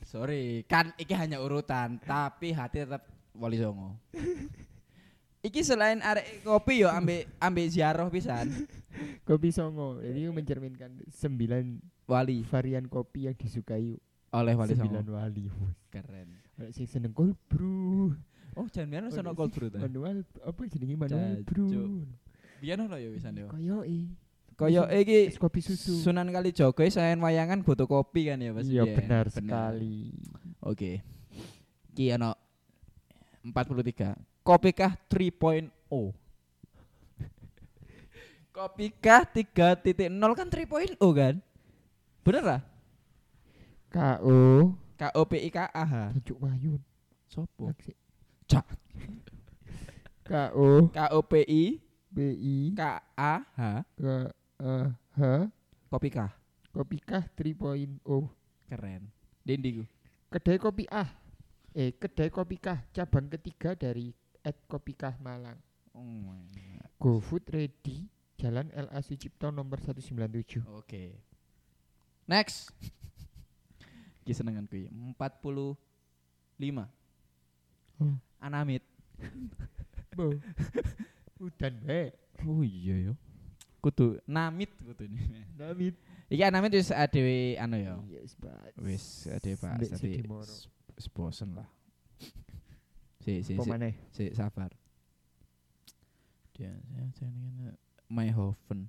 [SPEAKER 3] Sorry, kan iki hanya urutan, tapi hati tetap wali songo. <laughs> iki selain arek kopi yo ambek ambek ziarah pisan. <laughs>
[SPEAKER 4] Kopi songo. Jadi mencerminkan 9
[SPEAKER 3] Wali
[SPEAKER 4] varian kopi yang disukai
[SPEAKER 3] oleh wali
[SPEAKER 4] 9
[SPEAKER 3] songo.
[SPEAKER 4] wali.
[SPEAKER 3] Keren.
[SPEAKER 4] Ada sing seneng cold brew.
[SPEAKER 3] Oh, jangan biar
[SPEAKER 4] Ono sing
[SPEAKER 3] cold brew ta.
[SPEAKER 4] Manual apa jenenge manual brew.
[SPEAKER 3] Biar ono yo wisan yo.
[SPEAKER 4] Koyoke.
[SPEAKER 3] Koyo iki
[SPEAKER 4] kopi susu.
[SPEAKER 3] Sunan Kalijogo selain wayangan butuh kopi kan ya Mas?
[SPEAKER 4] Iya benar sekali.
[SPEAKER 3] Oke. Ki ono 43. Kopikah 3.0. <laughs> Kopikah 3.0 kan 3.0 kan? Bener lah?
[SPEAKER 4] KO
[SPEAKER 3] K O P I K A H.
[SPEAKER 4] Tajuk Wayun.
[SPEAKER 3] Sopo? Cak.
[SPEAKER 4] KO
[SPEAKER 3] K O P I
[SPEAKER 4] BI
[SPEAKER 3] K A H.
[SPEAKER 4] ke eh, H
[SPEAKER 3] Kopikah.
[SPEAKER 4] Kopikah 3.0
[SPEAKER 3] Keren. Dendi.
[SPEAKER 4] Kedai Kopi Ah Eh kedai Kopikah cabang ketiga dari Ed Kopikah Malang
[SPEAKER 3] Oh my God.
[SPEAKER 4] GoFood Ready Jalan LA Sucipto nomor 197
[SPEAKER 3] Oke. Next. Ki senenganku ya. 45.
[SPEAKER 4] Hmm.
[SPEAKER 3] Anamit.
[SPEAKER 4] Bo Udan bae
[SPEAKER 3] Oh iya ya. Kudu namit kudu ini.
[SPEAKER 4] Damit
[SPEAKER 3] Iki anamit wis adewe anu ya.
[SPEAKER 4] Yes but
[SPEAKER 3] Wis adewe Pak. S- bosen lah. Si si si, si sabar. Dia saya jenenge Mayhoven.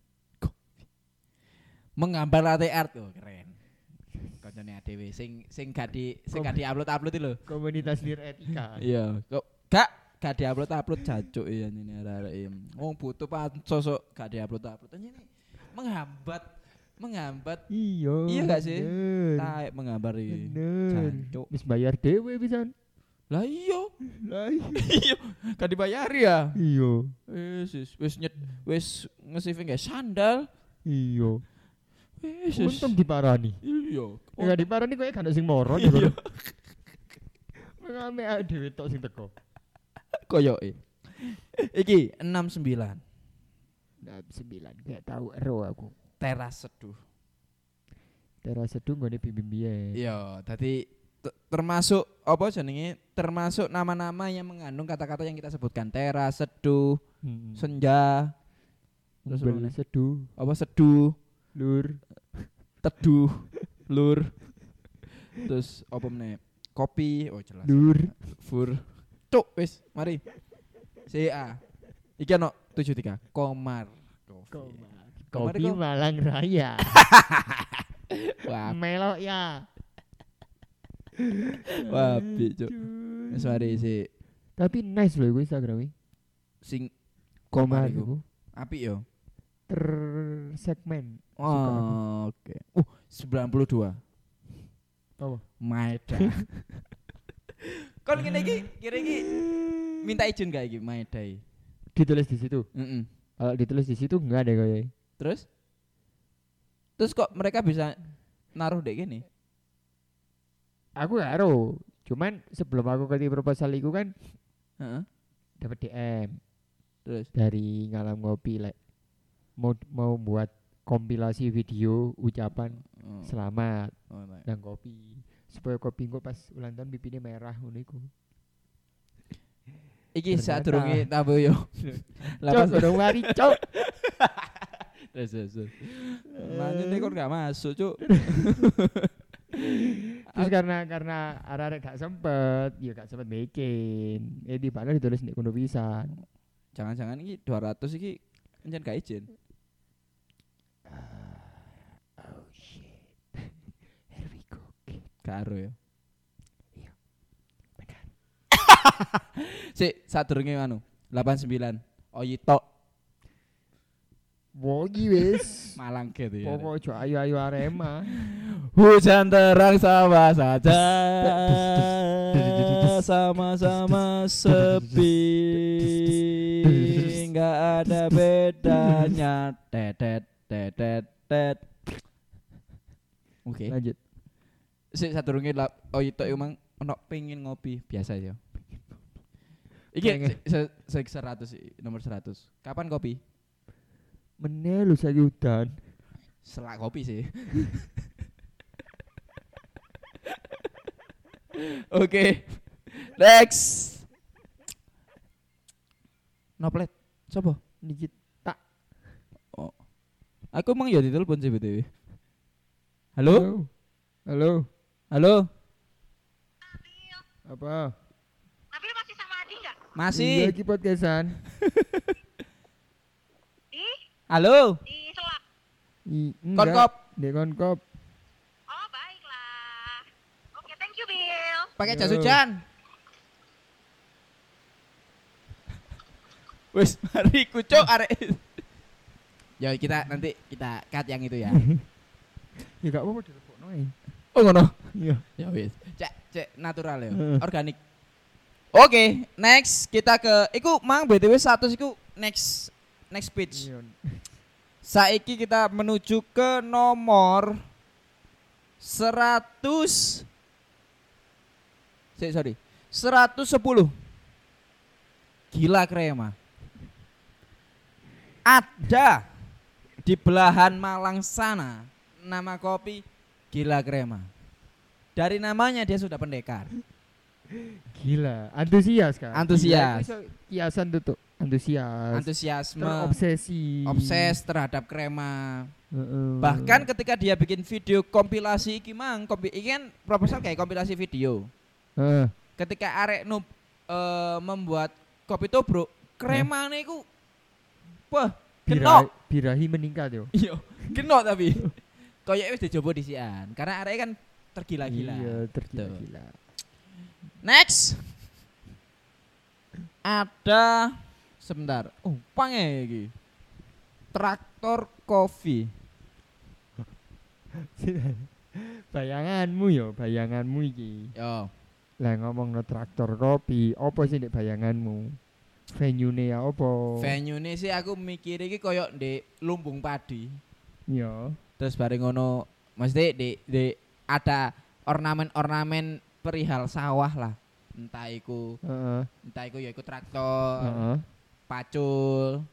[SPEAKER 3] Menggambar latte art oh keren. Kancane adewe sing sing gak di sing gak di-upload-upload itu lho.
[SPEAKER 4] Komunitas Lir Etika
[SPEAKER 3] Iya, kok gak gak diupload-upload jancuk ya ini arek-arek em. Wong butuh pansos kok gak diupload-upload. Ini menghambat menghambat
[SPEAKER 4] Iya
[SPEAKER 3] Iya gak sih? taek menggambar iki. Jancuk.
[SPEAKER 4] Wis bayar dewe pisan
[SPEAKER 3] Lah iya,
[SPEAKER 4] Lah iya <laughs>
[SPEAKER 3] iya gak dibayari ya.
[SPEAKER 4] Iya
[SPEAKER 3] Wis wis wis nyet wis nge-saving kayak sandal.
[SPEAKER 4] Iya
[SPEAKER 3] Wis.
[SPEAKER 4] Untung diparani
[SPEAKER 3] Iya.
[SPEAKER 4] Ya diparani kok gak sing moro
[SPEAKER 3] Iya.
[SPEAKER 4] Ngame awake dhewe tok sing teko.
[SPEAKER 3] Koyoke. Iki 69
[SPEAKER 4] Nah, sembilan gak tahu ero aku.
[SPEAKER 3] teras seduh.
[SPEAKER 4] Teras seduh nggone bimbing biyen.
[SPEAKER 3] Iya, tadi te- termasuk apa jenenge? Termasuk nama-nama yang mengandung kata-kata yang kita sebutkan teras, seduh,
[SPEAKER 4] Hmm.
[SPEAKER 3] senja, terus meneh?
[SPEAKER 4] seduh,
[SPEAKER 3] apa seduh,
[SPEAKER 4] lur.
[SPEAKER 3] teduh, lur. <laughs> Terus apa meneh? Kopi, oh jelas.
[SPEAKER 4] Lur.
[SPEAKER 3] Fur. Cuk, wis, mari. Si A. Iki ono 73. Komar. Komar
[SPEAKER 4] Kopi
[SPEAKER 3] iku-
[SPEAKER 4] Malang Raya. <laughs>
[SPEAKER 3] Wah,
[SPEAKER 4] Melok ya.
[SPEAKER 3] wapi, Cuk. Wis mari si
[SPEAKER 4] Tapi nice loh gue Instagram
[SPEAKER 3] sing
[SPEAKER 4] Komar
[SPEAKER 3] Komar iku. apik yo.
[SPEAKER 4] tersegmen.
[SPEAKER 3] Oh, oke. Uh, 92.
[SPEAKER 4] Apa?
[SPEAKER 3] Maeda. <laughs> Kon ngene iki kira iki minta izin gak iki My Day.
[SPEAKER 4] Ditulis di situ.
[SPEAKER 3] Heeh.
[SPEAKER 4] Kalau ditulis di situ enggak ada kayak.
[SPEAKER 3] Terus Terus kok mereka bisa naruh dek gini?
[SPEAKER 4] Aku tahu. Cuman sebelum aku ke proposal itu kan
[SPEAKER 3] Heeh.
[SPEAKER 4] dapat DM
[SPEAKER 3] Terus
[SPEAKER 4] dari ngalam ngopi like mau mau buat kompilasi video ucapan
[SPEAKER 3] oh,
[SPEAKER 4] selamat
[SPEAKER 3] oh,
[SPEAKER 4] dan kopi supaya kopi gue pas ulang tahun pipinya merah ngono iku.
[SPEAKER 3] Iki saat durunge <laughs> tabu yo. Lapas
[SPEAKER 4] udah mari cok. <laughs>
[SPEAKER 3] terus terus. Lanjut nih kok gak masuk, Cuk. <laughs>
[SPEAKER 4] Terus karena karena arek gak sempet, ya gak sempet bikin. Eh di mana ditulis nek kuno pisan.
[SPEAKER 3] Jangan-jangan iki 200 iki encen gak izin. Karo ya.
[SPEAKER 4] Iya. Benar. <laughs>
[SPEAKER 3] Sik, saat durunge anu 89. Oyito
[SPEAKER 4] Wogi wis. <laughs>
[SPEAKER 3] Malang gitu ya.
[SPEAKER 4] Pokok jo ayo ayo Arema.
[SPEAKER 3] Hujan terang sama saja sama-sama sepi nggak ada bedanya tetet tetet tet Oke.
[SPEAKER 4] Lanjut.
[SPEAKER 3] Sik sadurunge lap oh itu emang ono pengen ngopi biasa ya. Iki se, se, se 100 sih, nomor 100. Kapan kopi?
[SPEAKER 4] Meneh lu saiki udan.
[SPEAKER 3] Selak kopi sih. <laughs> Oke. Next. Noplet. Coba.
[SPEAKER 4] Niki
[SPEAKER 3] Oh. Aku emang ya ditelepon sih BTW. Halo?
[SPEAKER 4] Halo.
[SPEAKER 3] Halo?
[SPEAKER 4] Apa?
[SPEAKER 1] Nabil masih sama Adi nggak?
[SPEAKER 4] Iya
[SPEAKER 3] Masih.
[SPEAKER 4] iki podcastan. <laughs>
[SPEAKER 1] Di
[SPEAKER 3] Halo?
[SPEAKER 1] di Selak.
[SPEAKER 4] I,
[SPEAKER 3] Konkop.
[SPEAKER 4] Dek konkop.
[SPEAKER 1] Oh baiklah. Oke, thank you Bill.
[SPEAKER 3] Pakai jas hujan. <laughs> Wes, mari kucuk arek. Ya kita nanti kita cut yang itu ya. <laughs>
[SPEAKER 4] Ya gak apa-apa dilepokno ae.
[SPEAKER 3] Oh ngono.
[SPEAKER 4] Iya.
[SPEAKER 3] Ya wis. Cek cek natural ya. Organik. Oke, next kita ke iku mang BTW 100 iku next next page.
[SPEAKER 4] Iya.
[SPEAKER 3] Saiki kita menuju ke nomor 100 Sik, sorry. 110. Gila krema. Ada di belahan Malang sana nama kopi Gila Krema. Dari namanya dia sudah pendekar.
[SPEAKER 4] Gila, antusias kan?
[SPEAKER 3] Antusias.
[SPEAKER 4] Kiasan tuh tuh. Antusias.
[SPEAKER 3] Antusiasme,
[SPEAKER 4] Terobsesi.
[SPEAKER 3] obses terhadap krema.
[SPEAKER 4] Heeh.
[SPEAKER 3] Bahkan ketika dia bikin video kompilasi iki mang, kompi iki kan proposal kayak kompilasi video.
[SPEAKER 4] Heeh.
[SPEAKER 3] Ketika arek nub eh, membuat kopi tobruk, kremane iku wah,
[SPEAKER 4] Bira,
[SPEAKER 3] kena.
[SPEAKER 4] birahi meningkat yo.
[SPEAKER 3] Iya, kena tapi. <laughs> Kayak wis dicoba disian. Karena arek kan tergila-gila.
[SPEAKER 4] Iya, tergila-gila.
[SPEAKER 3] Next. Ada sebentar. Oh, pange iki. Traktor kopi. <laughs>
[SPEAKER 4] bayanganmu yo, bayanganmu iki.
[SPEAKER 3] Yo,
[SPEAKER 4] Lah ngomong no traktor kopi, apa sih nek bayanganmu? Venue-ne ya apa?
[SPEAKER 3] venue sih aku mikir iki koyo di lumbung padi.
[SPEAKER 4] Yo.
[SPEAKER 3] Terus bareng ngono mesti di, di ada ornamen-ornamen perihal sawah lah. Entah iku,
[SPEAKER 4] Heeh.
[SPEAKER 3] entah iku ya iku traktor,
[SPEAKER 4] Heeh.
[SPEAKER 3] pacul,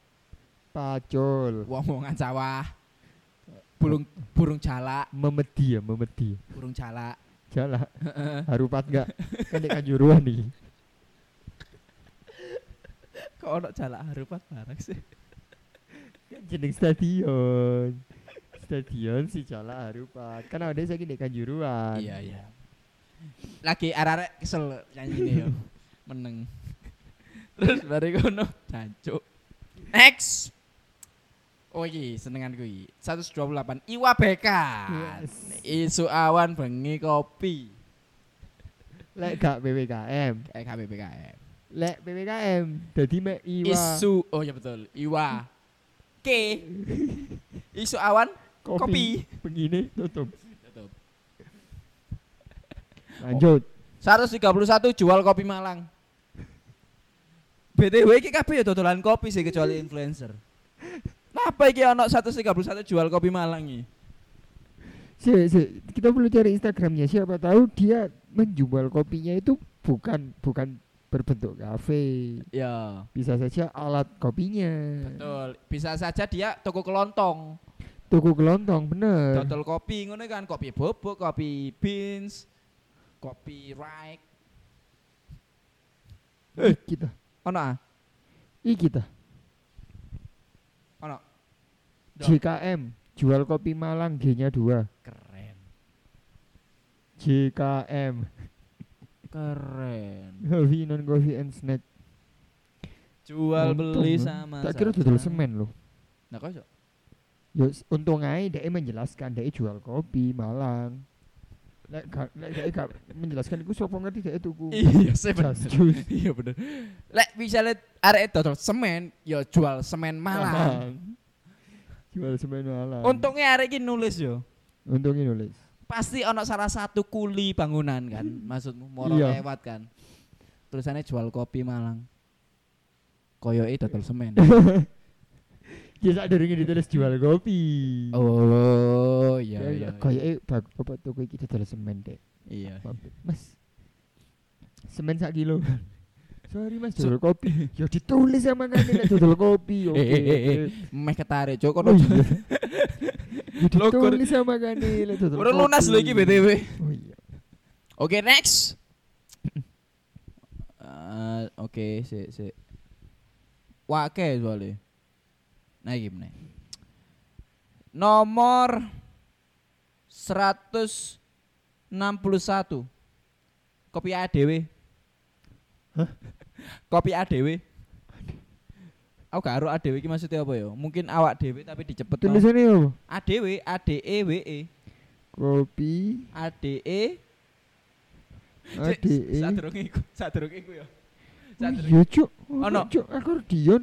[SPEAKER 4] Pacul.
[SPEAKER 3] wong-wongan sawah. Burung burung jalak,
[SPEAKER 4] Memedi ya, memedi.
[SPEAKER 3] burung jalak.
[SPEAKER 4] Jala. Harupat enggak? Kan kanjuruan iki.
[SPEAKER 3] Kok ono jalak harupat barang sih?
[SPEAKER 4] Kan jeneng stadion. Stadion si Jala Harupat. Kan ada saiki nek kanjuruan.
[SPEAKER 3] Iya iya. Lagi arek-arek kesel nyanyi ini yo. <laughs> Meneng. Terus bareng ngono jancuk. Next. Oh iki senengan kuwi. 128 Iwa BK.
[SPEAKER 4] Yes.
[SPEAKER 3] Isu awan bengi kopi.
[SPEAKER 4] Lek gak PPKM.
[SPEAKER 3] Eh KBBKM.
[SPEAKER 4] Lek PPKM dadi mek iwa
[SPEAKER 3] Isu oh ya betul. Iwa. K. <laughs> Isu awan kopi.
[SPEAKER 4] Begini tutup.
[SPEAKER 3] Tutup.
[SPEAKER 4] Lanjut.
[SPEAKER 3] 131 jual kopi Malang. BTW iki kabeh ya dodolan kopi sih kecuali influencer. Kenapa iki ono 131 jual kopi Malang iki?
[SPEAKER 4] Si, si, kita perlu cari Instagramnya siapa tahu dia menjual kopinya itu bukan bukan berbentuk kafe
[SPEAKER 3] Ya,
[SPEAKER 4] bisa saja alat kopinya
[SPEAKER 3] betul. Bisa saja dia toko kelontong.
[SPEAKER 4] Toko kelontong bener
[SPEAKER 3] Dodol kopi ngono kan, kopi bubuk, kopi beans, kopi rike.
[SPEAKER 4] Ih, kita
[SPEAKER 3] Ono ah?
[SPEAKER 4] ih kita
[SPEAKER 3] Ono.
[SPEAKER 4] JKM jual kopi Malang G nya dua
[SPEAKER 3] Keren.
[SPEAKER 4] JKM
[SPEAKER 3] Keren. <laughs>
[SPEAKER 4] Coffee non coffee and snack
[SPEAKER 3] Jual
[SPEAKER 4] Untung
[SPEAKER 3] beli sama
[SPEAKER 4] tak kira dodol semen loh
[SPEAKER 3] Nah, kok iso?
[SPEAKER 4] Ya s- untung aja dia menjelaskan dia jual kopi Malang. Lek gak lek dia gak menjelaskan iku sapa ngerti dia tuku. <laughs>
[SPEAKER 3] Iya, sih bener. <laughs> Iya bener. Lek misalnya arek dodol semen, ya jual semen Malang.
[SPEAKER 4] Jual semen Malang.
[SPEAKER 3] Untungnya arek iki nulis yo.
[SPEAKER 4] untungnya nulis.
[SPEAKER 3] Pasti ono salah satu kuli bangunan kan, maksudmu moro
[SPEAKER 4] Iya.
[SPEAKER 3] lewat kan. Tulisannya jual kopi Malang. Koyoke dodol semen. <laughs>
[SPEAKER 4] Ya sak durunge ditulis jual kopi.
[SPEAKER 3] oh, iya iya.
[SPEAKER 4] Kayak bag apa tuku iki dodol semen dek.
[SPEAKER 3] Iya.
[SPEAKER 4] Mampir. Mas. Semen sak kilo. <laughs> Sorry mas dodol kopi. Ya ditulis sama kan nek dodol kopi. <laughs> Oke.
[SPEAKER 3] Eh, eh, eh, eh. Meh ketarik, Cok.
[SPEAKER 4] Oh
[SPEAKER 3] Kono
[SPEAKER 4] iya. <laughs> Ya ditulis sama kan nek dodol
[SPEAKER 3] Udah lunas lho iki BTW.
[SPEAKER 4] Oh iya.
[SPEAKER 3] Oke, next. Eh, <clears throat> oke, si si. Wake soalnya. Nah, meneh. Nomor 161. Kopi ADW.
[SPEAKER 4] Hah?
[SPEAKER 3] Kopi ADW. Aku gak ero ADW iki maksudnya apa ya? Mungkin awak dhewe tapi dicepet.
[SPEAKER 4] Tulisannya apa?
[SPEAKER 3] ADW, A D E W E.
[SPEAKER 4] Kopi
[SPEAKER 3] A D E
[SPEAKER 4] ADE.
[SPEAKER 3] Sadurunge iku, sadurunge iku ya.
[SPEAKER 4] Oh
[SPEAKER 3] Sadurunge.
[SPEAKER 4] iya cuk.
[SPEAKER 3] Ono.
[SPEAKER 4] Cuk akordion.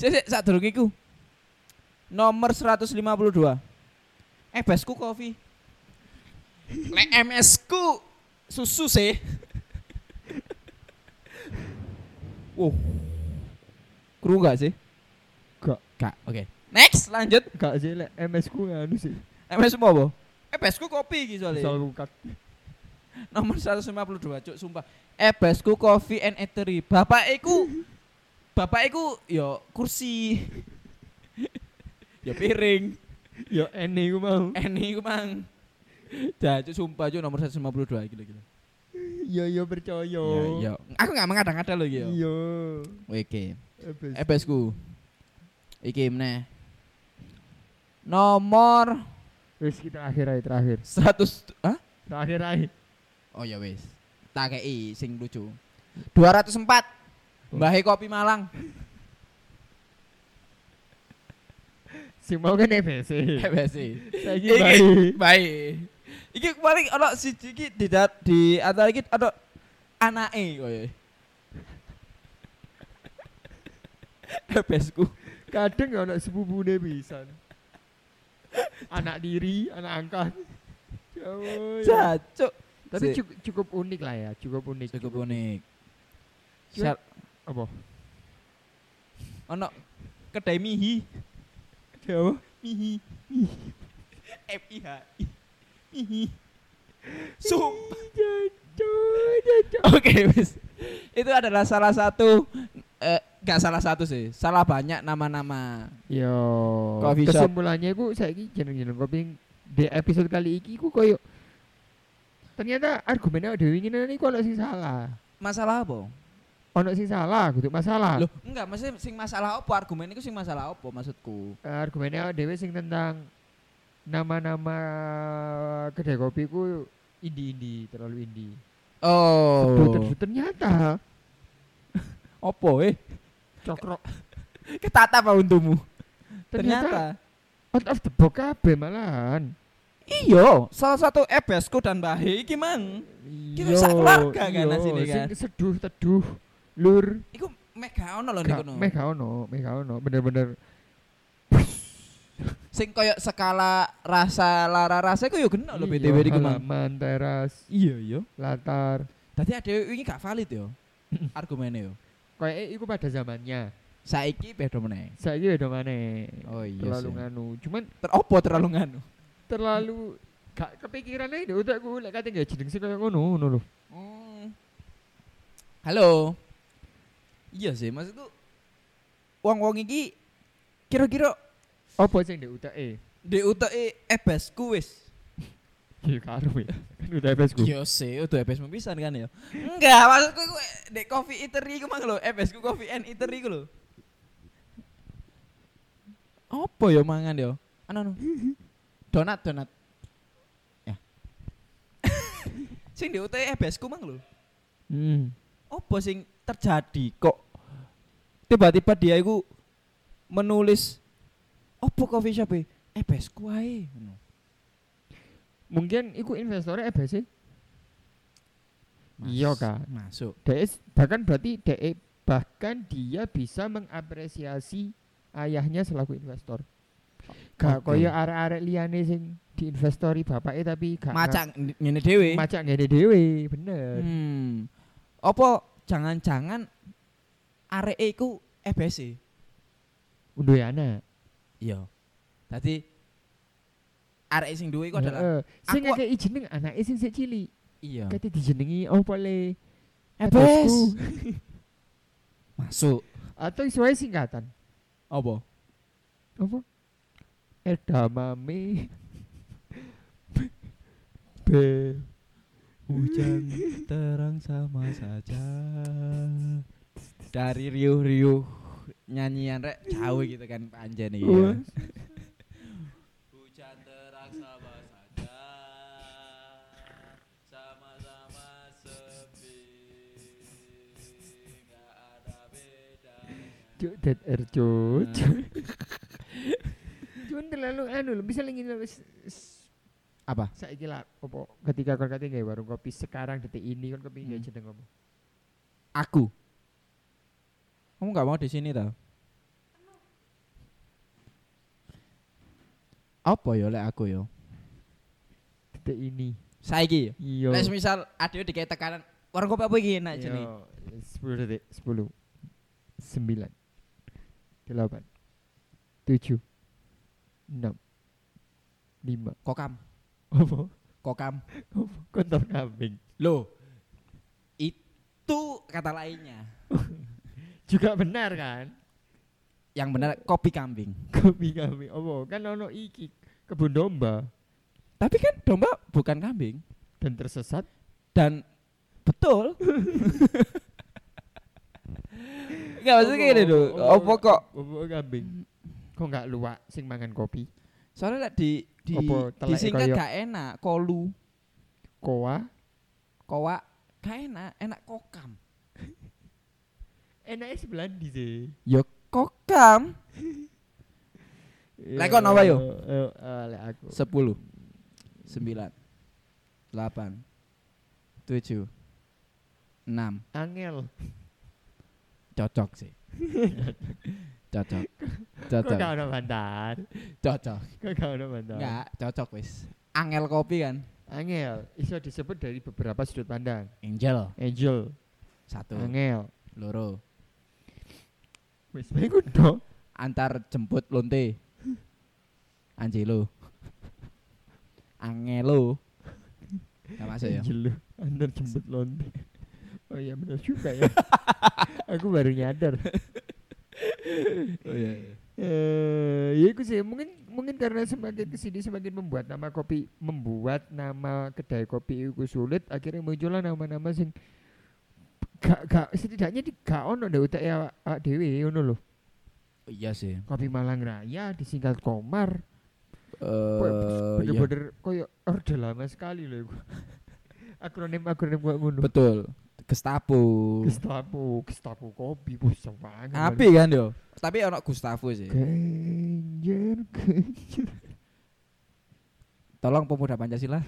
[SPEAKER 3] Sik sik sadurunge iku. Nomor 152. Eh besku kopi. Lek MS ku susu sih. wow. Kru gak sih?
[SPEAKER 4] Gak.
[SPEAKER 3] Gak. Oke. Next lanjut.
[SPEAKER 4] Gak sih lek MS ku nganu sih.
[SPEAKER 3] MS mau apa? Eh besku kopi iki soalnya.
[SPEAKER 4] Misal kukat.
[SPEAKER 3] Nomor 152 cuk sumpah. Ebesku Coffee and Eatery. Bapak iku Bapak iku yo kursi. ya piring.
[SPEAKER 4] Ya ene ku mau.
[SPEAKER 3] Eni iku mang. Dah sumpah cuk nomor 152 iki lho gila.
[SPEAKER 4] Iya iya percaya.
[SPEAKER 3] Iya iya. Aku gak mengada-ngada lho iki yo.
[SPEAKER 4] Iya.
[SPEAKER 3] Oke. Ebesku. Iki meneh. Nomor
[SPEAKER 4] Wis kita akhir aja terakhir.
[SPEAKER 3] 100 Hah?
[SPEAKER 4] Terakhir aja.
[SPEAKER 3] Oh ya wis. Tak kei sing lucu. 204. Mbahe Kopi Malang.
[SPEAKER 4] Sing mau kan FBC.
[SPEAKER 3] EBC.
[SPEAKER 4] Saiki
[SPEAKER 3] Iki
[SPEAKER 4] baik.
[SPEAKER 3] baik. Iki paling ono siji iki di di antara iki ono anake koyo. Ebesku.
[SPEAKER 4] Kadang ya anak sepupune pisan. anak diri, anak angkat. Ya.
[SPEAKER 3] Cacuk.
[SPEAKER 4] Tapi cukup, cukup unik lah ya, cukup unik.
[SPEAKER 3] Cukup unik.
[SPEAKER 4] Cuman- Apa?
[SPEAKER 3] ono kedai mihi.
[SPEAKER 4] Jawa.
[SPEAKER 3] Mihi. M I H I. Mihi. Sumpah. Oke, wis. Itu adalah salah satu eh gak salah satu sih, salah banyak nama-nama.
[SPEAKER 4] Yo,
[SPEAKER 3] Coffee shop.
[SPEAKER 4] kesimpulannya ku saiki jeneng-jeneng kopi di episode kali iki ku koyo ternyata argumennya Dewi ini ini ono sing salah.
[SPEAKER 3] Masalah apa?
[SPEAKER 4] Ono sing salah, kudu masalah.
[SPEAKER 3] Loh, enggak, maksudnya sing masalah apa? Argumen itu sing masalah apa maksudku?
[SPEAKER 4] Eh, argumennya Dewi sing tentang nama-nama kedai kopi ku indie-indie, terlalu indie.
[SPEAKER 3] Oh.
[SPEAKER 4] Ternyata <laughs>
[SPEAKER 3] Apa eh?
[SPEAKER 4] cokrok <laughs>
[SPEAKER 3] Ketata apa untukmu?
[SPEAKER 4] ternyata,
[SPEAKER 3] Ternyata.
[SPEAKER 4] out of the box kabeh malahan.
[SPEAKER 3] Iya, salah satu ebesku dan Bahe iki mang. Kita sak keluarga kan asine kan.
[SPEAKER 4] Sing seduh teduh lur
[SPEAKER 3] Iku mega ono lho
[SPEAKER 4] Gak,
[SPEAKER 3] niku.
[SPEAKER 4] meh gak ono, meh gak ono, bener-bener
[SPEAKER 3] Sing koyo skala rasa lara rasa iku yo kena lho BTW
[SPEAKER 4] Iya,
[SPEAKER 3] iku
[SPEAKER 4] halaman, teras,
[SPEAKER 3] Iya yo.
[SPEAKER 4] latar.
[SPEAKER 3] Dadi ade wingi gak valid yo. <laughs> Argumennya yo.
[SPEAKER 4] Kayak iku pada zamannya.
[SPEAKER 3] Saiki beda meneh.
[SPEAKER 4] Saiki beda maneh.
[SPEAKER 3] Oh iya.
[SPEAKER 4] terlalu nganu. Cuman
[SPEAKER 3] Ter opo terlalu nganu.
[SPEAKER 4] terlalu gak kepikiran di otakku lek kate gak jeneng sing koyo ngono ngono lho.
[SPEAKER 3] Hmm. Halo. Iya sih, maksudku wong-wong iki kira-kira
[SPEAKER 4] Apa sing di utake?
[SPEAKER 3] di utake ebesku wis. <laughs>
[SPEAKER 4] Ya karo ya. Kan udah ebesku.
[SPEAKER 3] Yo sih, udah ebes pisan kan ya. Enggak, maksudku iku dek coffee eater iku mang lho, ebesku coffee and eater iku lho. Apa yo mangan yo? Anu anu. Donat donat. Ya. <laughs> sing di utake ebesku mang lho.
[SPEAKER 4] Hmm.
[SPEAKER 3] apa sing terjadi kok tiba-tiba dia itu menulis apa coffee shop e besku ae ngono.
[SPEAKER 4] Mungkin iku investornya ebes sih. Iya kan.
[SPEAKER 3] masuk
[SPEAKER 4] DS bahkan berarti DE bahkan dia bisa mengapresiasi ayahnya selaku investor. Gak
[SPEAKER 3] Oke.
[SPEAKER 4] koyo arek-arek liyane sing diinvestori bapaknya tapi gak
[SPEAKER 3] macak ngene dhewe
[SPEAKER 4] macak ngene dhewe, bener.
[SPEAKER 3] hmm apa jangan-jangan arek iku EBC
[SPEAKER 4] Duwe anak.
[SPEAKER 3] iya tadi arek sing duwe iku adalah
[SPEAKER 4] Heeh. sing ngekei jeneng anake sing sik cilik.
[SPEAKER 3] iya
[SPEAKER 4] Kate dijenengi opo le? Ebesku. <laughs>
[SPEAKER 3] masuk
[SPEAKER 4] Atau isuwe singkatan.
[SPEAKER 3] apa
[SPEAKER 4] Apa? Edamame. <laughs> B.
[SPEAKER 3] Hujan terang sama saja Dari riuh-riuh nyanyian rek jauh gitu kan panjen iki.
[SPEAKER 4] Wah.
[SPEAKER 3] ya. Hujan terang sama saja Sama-sama sepi Gak ada bedanya
[SPEAKER 4] Cuk dead air cuk.
[SPEAKER 3] Hmm.
[SPEAKER 4] Cuman terlalu anu bisa lagi
[SPEAKER 3] Apa?
[SPEAKER 4] saiki lah opo ketika kon kate gawe warung kopi sekarang detik ini kon kopi gawe
[SPEAKER 3] Hmm.
[SPEAKER 4] jeneng apa?
[SPEAKER 3] Aku Kamu gak mau di sini tau? Apa ya lek aku ya?
[SPEAKER 4] Detik ini.
[SPEAKER 3] Saiki ya?
[SPEAKER 4] Iya.
[SPEAKER 3] Lek misal ada dikait tekanan warung kopi apa iki enak
[SPEAKER 4] Iya,
[SPEAKER 3] jenenge?
[SPEAKER 4] 10 detik, 10 9 8 7 6 5
[SPEAKER 3] Kokam,
[SPEAKER 4] apa?
[SPEAKER 3] kokam.
[SPEAKER 4] Kontor kambing.
[SPEAKER 3] Loh. Itu kata lainnya.
[SPEAKER 4] Juga benar kan?
[SPEAKER 3] Yang benar kopi kambing.
[SPEAKER 4] Kopi kambing. Apa? Kan ono iki kebun domba
[SPEAKER 3] Tapi kan domba bukan kambing
[SPEAKER 4] dan tersesat.
[SPEAKER 3] dan betul. <laughs> Enggak maksudnya gini lho. Apa kok
[SPEAKER 4] Apa kambing? Kok nggak luak sing mangan kopi?
[SPEAKER 3] Soalnya lek di di disingkat gak enak, kolu,
[SPEAKER 4] Koa
[SPEAKER 3] kowa gak enak, enak kokam. <laughs>
[SPEAKER 4] enaknya sebelah di sih.
[SPEAKER 3] Yo kokam. Lah, kon apa, yo?
[SPEAKER 4] Eh, lek aku.
[SPEAKER 3] 10 9 8 7 6
[SPEAKER 4] Angel.
[SPEAKER 3] cocok sih <laughs> cocok
[SPEAKER 4] Kok
[SPEAKER 3] cocok
[SPEAKER 4] gak ada bantar?
[SPEAKER 3] cocok
[SPEAKER 4] Kok gak ada bantar?
[SPEAKER 3] enggak cocok wis angel kopi kan
[SPEAKER 4] Angel iso disebut dari beberapa sudut pandang.
[SPEAKER 3] angel
[SPEAKER 4] Angel,
[SPEAKER 3] satu
[SPEAKER 4] angel.
[SPEAKER 3] loro
[SPEAKER 4] Wis bae kudu.
[SPEAKER 3] antar jemput lonte Angelo Angelo Gak masuk ya
[SPEAKER 4] Angel lu, Anda jemput lonte. Oh iya benar juga ya. <laughs> aku baru nyadar.
[SPEAKER 3] Oh iya
[SPEAKER 4] Eh, ya itu sih mungkin mungkin karena semakin ke sini semakin membuat nama kopi membuat nama kedai kopi itu sulit akhirnya muncullah nama-nama sing gak gak setidaknya di gak ono ndak utek ya awak dhewe ngono lho.
[SPEAKER 3] Oh, iya sih
[SPEAKER 4] Kopi Malang Raya disingkat Komar.
[SPEAKER 3] eh iya.
[SPEAKER 4] Bener-bener koyo orde lama sekali loh iku. <laughs> Akronim-akronim kok ngono.
[SPEAKER 3] betul Gestapo
[SPEAKER 4] Gestapo, Gestapo kopi bos banget.
[SPEAKER 3] api kan yo tapi ono Gustavo sih
[SPEAKER 4] Genjer, genjer.
[SPEAKER 3] tolong pemuda Pancasila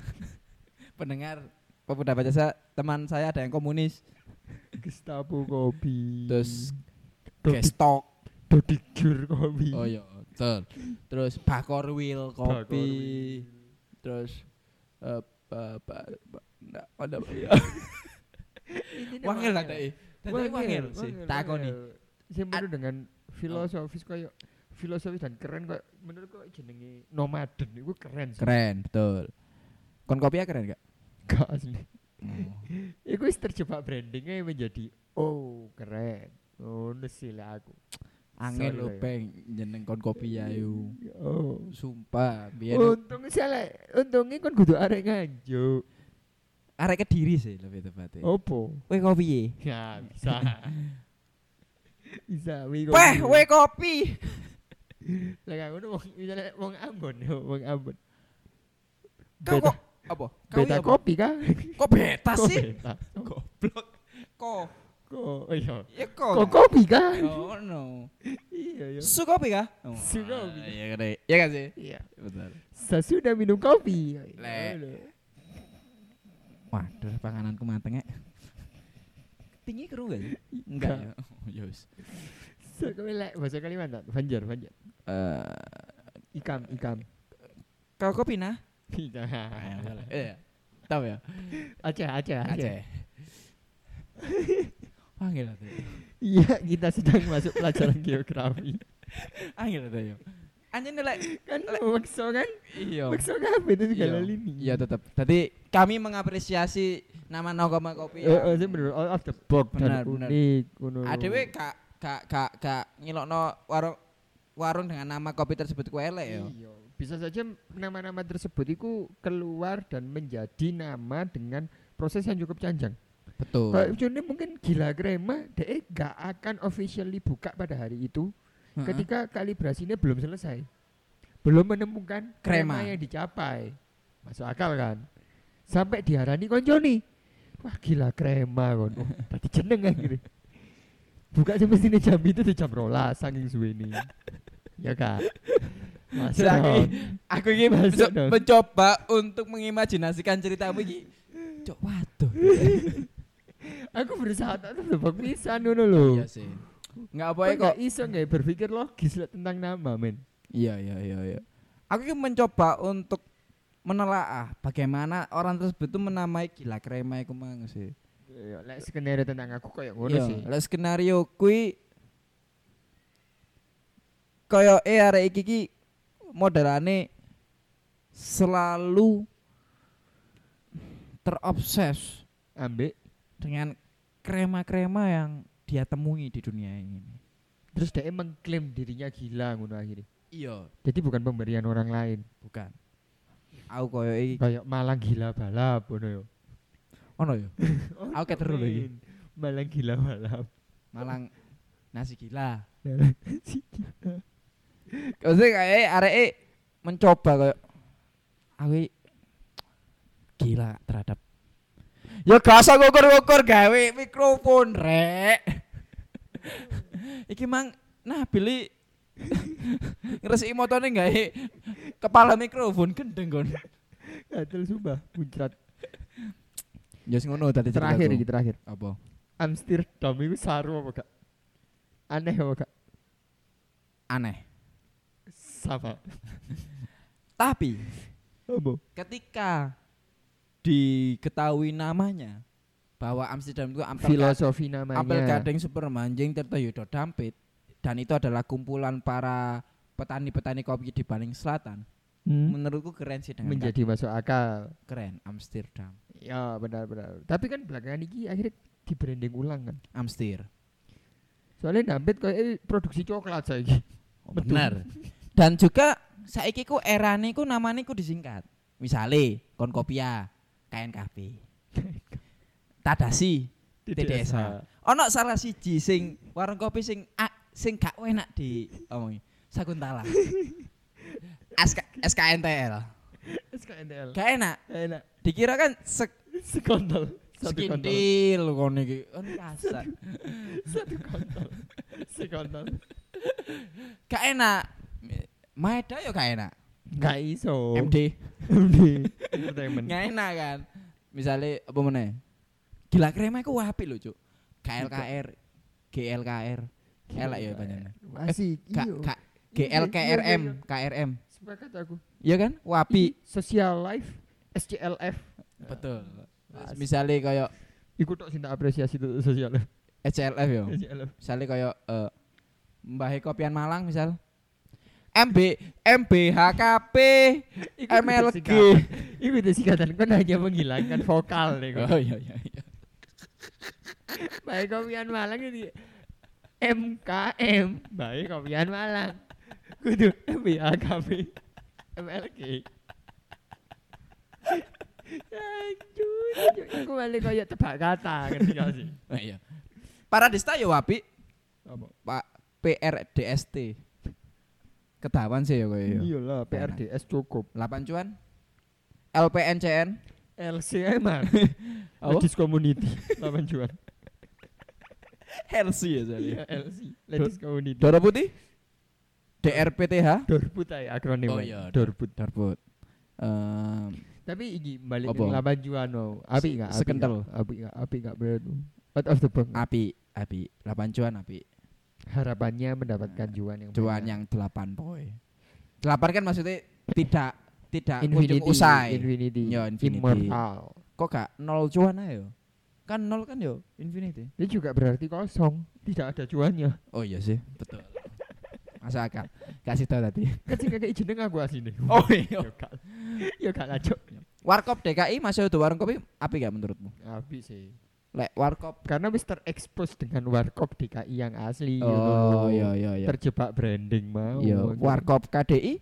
[SPEAKER 3] <laughs> pendengar pemuda Pancasila teman saya ada yang komunis
[SPEAKER 4] Gestapo kopi.
[SPEAKER 3] terus gestok
[SPEAKER 4] Dodi Jur kopi.
[SPEAKER 3] oh iya Betul. Terus Bakor Wheel kopi. Terus eh ba, ba, ba, nggak ada ya. <laughs> Wangil ada eh. Tadi wangil sih. Takoni.
[SPEAKER 4] Sing penuh dengan filosofis koyo filosofis dan keren kok menurutku jenenge nomaden itu keren sih.
[SPEAKER 3] Keren, betul. Kon kopi ya keren gak?
[SPEAKER 4] Gak asli. Iku wis terjebak brandingnya menjadi oh keren. Oh sih lah aku.
[SPEAKER 3] Angin
[SPEAKER 4] lah ya.
[SPEAKER 3] peng jeneng kon kopi ya yu.
[SPEAKER 4] Oh.
[SPEAKER 3] Sumpah, biyen
[SPEAKER 4] Untung salah, untungnya kan kudu arek nganjuk.
[SPEAKER 3] Arek kediri sih lebih tepatnya.
[SPEAKER 4] Opo?
[SPEAKER 3] Weh kopi ye.
[SPEAKER 4] Ya bisa. <laughs> bisa. Wi
[SPEAKER 3] Weh, weh kopi.
[SPEAKER 4] Lah kan ngono wong misalnya wong Ambon, <laughs> wong Ambon.
[SPEAKER 3] Kau kok apa? Kau
[SPEAKER 4] beta
[SPEAKER 3] apa?
[SPEAKER 4] kopi kah?
[SPEAKER 3] Kok beta sih?
[SPEAKER 4] beta?
[SPEAKER 3] Goblok. Kok?
[SPEAKER 4] Kok oh iya.
[SPEAKER 3] Ya
[SPEAKER 4] Kok
[SPEAKER 3] kok.
[SPEAKER 4] kopi kah? <laughs>
[SPEAKER 3] Oh no.
[SPEAKER 4] Iya, iya.
[SPEAKER 3] Su kopi kah? Oh,
[SPEAKER 4] Su kopi.
[SPEAKER 3] ah, Iya kan? Iya kan sih?
[SPEAKER 4] Iya.
[SPEAKER 3] Betul.
[SPEAKER 4] Sesudah minum kopi.
[SPEAKER 3] Lek. Waduh, pangananku mateng ya. Tinggi keru gak sih? Enggak ya. Oh, ya wis.
[SPEAKER 4] Sekali lek bahasa Kalimantan, Banjar, Banjar.
[SPEAKER 3] Eh,
[SPEAKER 4] Ikam, ikam.
[SPEAKER 3] kau kopi nah?
[SPEAKER 4] Tidak.
[SPEAKER 3] Iya. Tahu ya?
[SPEAKER 4] Aceh, Aceh, Aceh.
[SPEAKER 3] Panggil atau
[SPEAKER 4] Iya, kita sedang masuk pelajaran geografi.
[SPEAKER 3] Panggil atau ya? Anjir lek <laughs>
[SPEAKER 4] Kan makso kan?
[SPEAKER 3] iya.
[SPEAKER 4] Makso apa itu segala
[SPEAKER 3] Iya.
[SPEAKER 4] lini.
[SPEAKER 3] Iya tetap. Tadi kami mengapresiasi nama Nogama Kopi.
[SPEAKER 4] Eh,
[SPEAKER 3] Ya.
[SPEAKER 4] sih bener, out of the box
[SPEAKER 3] Benar,
[SPEAKER 4] dan unik. lho.
[SPEAKER 3] Adewe kak kak kak kak ngilokno warung warung dengan nama kopi tersebut ku elek ya.
[SPEAKER 4] Iya, bisa saja nama-nama tersebut itu keluar dan menjadi nama dengan proses yang cukup panjang.
[SPEAKER 3] Betul.
[SPEAKER 4] Kayak contohnya mungkin gila krema, dia gak akan officially buka pada hari itu
[SPEAKER 3] Heeh.
[SPEAKER 4] ketika kalibrasinya belum selesai. Belum menemukan krema,
[SPEAKER 3] Krema.
[SPEAKER 4] yang dicapai. Masuk akal kan? Sampai diharani konconi. Wah gila krema kon. Oh, <laughs> tadi jeneng gitu. Buka jam mestinya jam itu di jam rolas saking suwe ini. ya kak. Masuk dong.
[SPEAKER 3] Aku ini
[SPEAKER 4] Masuk dong.
[SPEAKER 3] mencoba untuk mengimajinasikan ceritamu iki. Cok waduh. <laughs>
[SPEAKER 4] Aku berusaha tak tebak pisan ngono lho.
[SPEAKER 3] Iya sih. Enggak apa
[SPEAKER 4] Kok
[SPEAKER 3] kok.
[SPEAKER 4] iso nggak berpikir logis lah tentang nama men.
[SPEAKER 3] Iya iya iya iya. Aku mencoba untuk menelaah bagaimana orang tersebut itu menamai gila krema iku mang sih.
[SPEAKER 4] Ya, lek skenario tentang aku kayak ngono
[SPEAKER 3] Iya,
[SPEAKER 4] sih.
[SPEAKER 3] lek skenario kui kaya eh arek iki ki modelane selalu terobses
[SPEAKER 4] Ambek
[SPEAKER 3] dengan krema-krema yang dia temui di dunia ini.
[SPEAKER 4] terus dia mengklaim dirinya gila ngono akhirnya.
[SPEAKER 3] Iya,
[SPEAKER 4] Jadi bukan pemberian orang lain.
[SPEAKER 3] bukan. Aku koyo iki
[SPEAKER 4] Kayak malang gila balap ngono yo.
[SPEAKER 3] ono ya. <laughs> Aku keteru lho iki.
[SPEAKER 4] Men. Malang gila balap.
[SPEAKER 3] Malang nasi gila. <laughs>
[SPEAKER 4] Si gila.
[SPEAKER 3] Maksudnya kayak arek e mencoba kayak aku gila terhadap Ya gak usah ngukur-ngukur gawe mikrofon rek. Iki mang nah pilih ngeresiki motone gawe kepala mikrofon gendeng kon.
[SPEAKER 4] Gatel sumpah muncrat.
[SPEAKER 3] Ya sing ngono tadi
[SPEAKER 4] Terakhir iki terakhir.
[SPEAKER 3] Apa?
[SPEAKER 4] Amsterdam itu saru apa gak? Aneh apa gak?
[SPEAKER 3] Aneh.
[SPEAKER 4] Sama.
[SPEAKER 3] Tapi
[SPEAKER 4] Apa?
[SPEAKER 3] ketika diketahui namanya bahwa Amsterdam itu ampel
[SPEAKER 4] Filosofi namanya.
[SPEAKER 3] Apel Gading Super Manjing Tirta Yudo Dampit dan itu adalah kumpulan para petani-petani kopi di Baling Selatan.
[SPEAKER 4] Hmm?
[SPEAKER 3] Menurutku keren sih dengan
[SPEAKER 4] menjadi masuk akal.
[SPEAKER 3] keren Amsterdam.
[SPEAKER 4] Ya benar-benar. Tapi kan belakangan ini akhirnya di branding ulang kan.
[SPEAKER 3] Amstir.
[SPEAKER 4] Soalnya Dampit kayak eh, produksi coklat saiki.
[SPEAKER 3] Oh, benar. Dan juga saiki ku erane ku namanya ku disingkat. Misale Konkopia, KNKP. <laughs> Tadasi, TDSA. Ono salah siji sing warung kopi sing a, sing gak enak di omongi. Sakuntala. <laughs> SK, SKNTL.
[SPEAKER 4] SKNTL.
[SPEAKER 3] Gak enak.
[SPEAKER 4] Enak.
[SPEAKER 3] Dikira kan sek
[SPEAKER 4] Sekontol.
[SPEAKER 3] Sekintil kon iki. Kan <laughs> kasar.
[SPEAKER 4] Satu kontol. Sekontol.
[SPEAKER 3] Gak enak. Maeda yo gak enak.
[SPEAKER 4] Gak iso.
[SPEAKER 3] MD.
[SPEAKER 4] MD. <laughs> Entertainment.
[SPEAKER 3] Gak enak kan. Misalnya apa meneh? Gila krema iku apik lho, Cuk. KLKR, GLKR. Elek ya panjenengan.
[SPEAKER 4] Asik.
[SPEAKER 3] Gak gak GL
[SPEAKER 4] iya,
[SPEAKER 3] KRM.
[SPEAKER 4] Sepakat aku.
[SPEAKER 3] Iya kan? Wapi.
[SPEAKER 4] Social life SCLF.
[SPEAKER 3] Betul. Misalnya kayak
[SPEAKER 4] Iku tok sing tak apresiasi tuh social life.
[SPEAKER 3] HLF yo.
[SPEAKER 4] SCLF.
[SPEAKER 3] Misalnya kayak eh Mbah Kopian Malang misal. MB MBHKP MLG.
[SPEAKER 4] itu. Iku itu singkatan kan hanya menghilangkan vokal nih.
[SPEAKER 3] Oh iya iya iya. <laughs>
[SPEAKER 4] Baik kopian Malang ini MKM. Baik kopian Malang. Kudu MBAKB MLG. Anjur, anjur. Iku balik kayak tebak kata ngerti gak sih?
[SPEAKER 3] Oh, <laughs> iya. Paradista yo Wapi.
[SPEAKER 4] Apa?
[SPEAKER 3] Pak PRDST. Ketahuan sih ya kowe yo.
[SPEAKER 4] Iyalah PRDS cukup.
[SPEAKER 3] 8 cuan. LPNCN.
[SPEAKER 4] LCM <laughs> <laughs>
[SPEAKER 3] Apa?
[SPEAKER 4] Ladies Community 8 juan. <laughs>
[SPEAKER 3] LC ya saya.
[SPEAKER 4] Iya, LC Ladies Community.
[SPEAKER 3] Dora Putih. DRPTH.
[SPEAKER 4] Dorbut aja akronim.
[SPEAKER 3] Oh iya,
[SPEAKER 4] Dorbut.
[SPEAKER 3] Darbut. Ehm,
[SPEAKER 4] Tapi iki balik ke 8 juan no. Api enggak?
[SPEAKER 3] Sekental.
[SPEAKER 4] Api enggak? Api enggak berat. Out of the box.
[SPEAKER 3] api, api. 8 cuan api.
[SPEAKER 4] Harapannya mendapatkan juan yang
[SPEAKER 3] Cuan
[SPEAKER 4] banyak.
[SPEAKER 3] yang 8 poin. 8 kan maksudnya tidak tidak
[SPEAKER 4] infinity,
[SPEAKER 3] ujung usai.
[SPEAKER 4] infinity,
[SPEAKER 3] Ya, infinity.
[SPEAKER 4] immortal.
[SPEAKER 3] Kok gak 0 cuan ayo? Kan 0 kan yo infinity.
[SPEAKER 4] Ini juga berarti kosong, tidak ada cuannya.
[SPEAKER 3] Oh iya sih, betul. Masa akal. Kasih tahu tadi.
[SPEAKER 4] Sing kakek jeneng aku asine.
[SPEAKER 3] Oh iya.
[SPEAKER 4] Ya gak. Ya gak lacok.
[SPEAKER 3] Warkop DKI masih ada warung kopi api gak menurutmu?
[SPEAKER 4] Api sih.
[SPEAKER 3] Lek warkop.
[SPEAKER 4] Karena wis terekspos dengan warkop DKI yang asli.
[SPEAKER 3] Oh iya iya iya.
[SPEAKER 4] Terjebak branding mau.
[SPEAKER 3] Iya,
[SPEAKER 4] Akhirnya
[SPEAKER 3] warkop KDI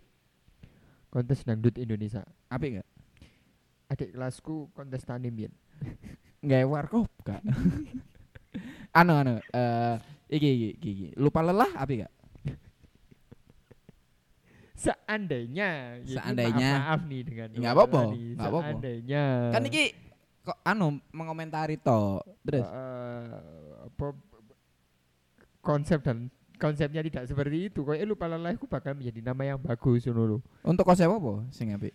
[SPEAKER 4] kontes dangdut Indonesia.
[SPEAKER 3] api gak?
[SPEAKER 4] Adik kelasku kontestan mbiyen. <laughs>
[SPEAKER 3] Nggak warkop gak? <laughs> anu anu eh iki, iki iki. Lupa lelah api gak? <laughs>
[SPEAKER 4] Seandainya, ya,
[SPEAKER 3] Seandainya.
[SPEAKER 4] maaf, maaf nih dengan
[SPEAKER 3] Nggak apa-apa, nggak apa-apa.
[SPEAKER 4] Seandainya
[SPEAKER 3] Kan iki kok anu mengomentari to. Terus
[SPEAKER 4] apa konsep dan konsepnya tidak seperti itu. Kok lupa lelah itu bakal menjadi nama yang bagus ngono lho.
[SPEAKER 3] untuk konsep apa sing api?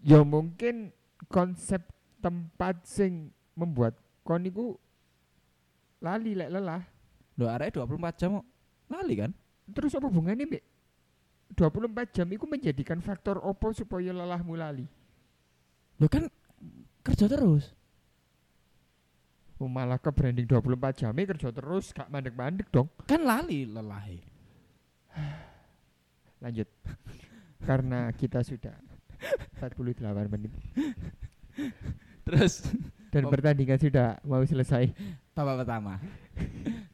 [SPEAKER 4] Ya mungkin konsep tempat sing membuat kon iku lali lek lelah.
[SPEAKER 3] Lho arek 24 jam kok lali kan?
[SPEAKER 4] Terus apa hubungannya Mbak? 24 jam itu menjadikan faktor opo supaya lelahmu lali.
[SPEAKER 3] Lho kan kerja terus.
[SPEAKER 4] Oh, malah ke branding 24 jam kerja terus gak mandek-mandek dong.
[SPEAKER 3] Kan lali lelahi. <sighs>
[SPEAKER 4] Lanjut. <laughs> Karena kita sudah 48 menit <laughs>
[SPEAKER 3] Terus
[SPEAKER 4] dan
[SPEAKER 3] Oh.
[SPEAKER 4] pertandingan sudah mau selesai.
[SPEAKER 3] babak pertama.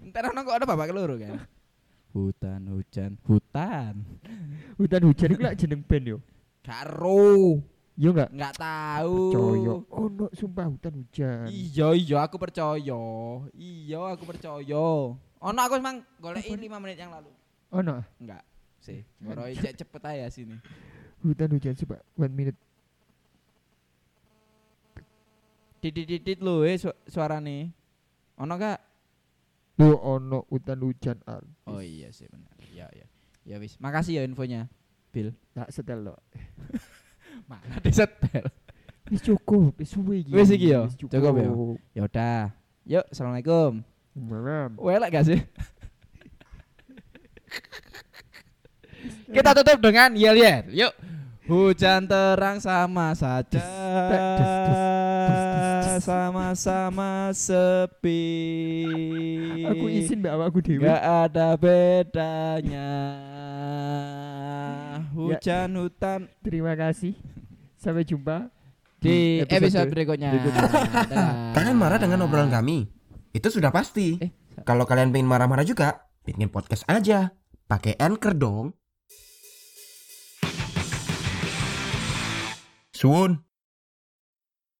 [SPEAKER 3] Ntar ono kok ada babak keloro kan. Hutan, hujan, hutan.
[SPEAKER 4] Hutan hujan itu lah jeneng band yo.
[SPEAKER 3] Karo.
[SPEAKER 4] Yo enggak?
[SPEAKER 3] Enggak tahu.
[SPEAKER 4] Percaya. Oh no, sumpah hutan hujan.
[SPEAKER 3] Iya iya aku percaya. Iya aku percaya. Ono aku emang goleki 5 menit yang lalu.
[SPEAKER 4] Oh no,
[SPEAKER 3] Enggak. Sih, Moro cek cepet aja sini.
[SPEAKER 4] hutan hujan coba one minute.
[SPEAKER 3] Didit-didit lho eh su suarane. Ono gak?
[SPEAKER 4] Lu ono hutan hujan artis.
[SPEAKER 3] Oh iya sih benar. Iya iya. Ya wis, makasih ya infonya. Bill.
[SPEAKER 4] Tak setel lo. <laughs>
[SPEAKER 3] Mana disetel?
[SPEAKER 4] Wis cukup, wis suwe iki.
[SPEAKER 3] Wis iki yo?
[SPEAKER 4] Wis
[SPEAKER 3] Cukup ya? Ya udah. Yuk, assalamualaikum.
[SPEAKER 4] Malam.
[SPEAKER 3] Welek gak sih? <laughs> Kita tutup dengan yel yel. Yuk. Hujan terang sama saja sama-sama sepi.
[SPEAKER 4] Aku izin mbak awakku dewe.
[SPEAKER 3] Gak ada bedanya. Hujan hutan
[SPEAKER 4] Terima kasih. Sampai jumpa
[SPEAKER 3] di
[SPEAKER 4] episode
[SPEAKER 3] episode berikutnya.
[SPEAKER 4] berikutnya.
[SPEAKER 5] Kalian marah dengan obrolan kami? Itu sudah pasti.
[SPEAKER 3] Eh,
[SPEAKER 5] Kalau kalian pengen marah-marah juga, bikin podcast aja. Pakai Anchor dong. Suun.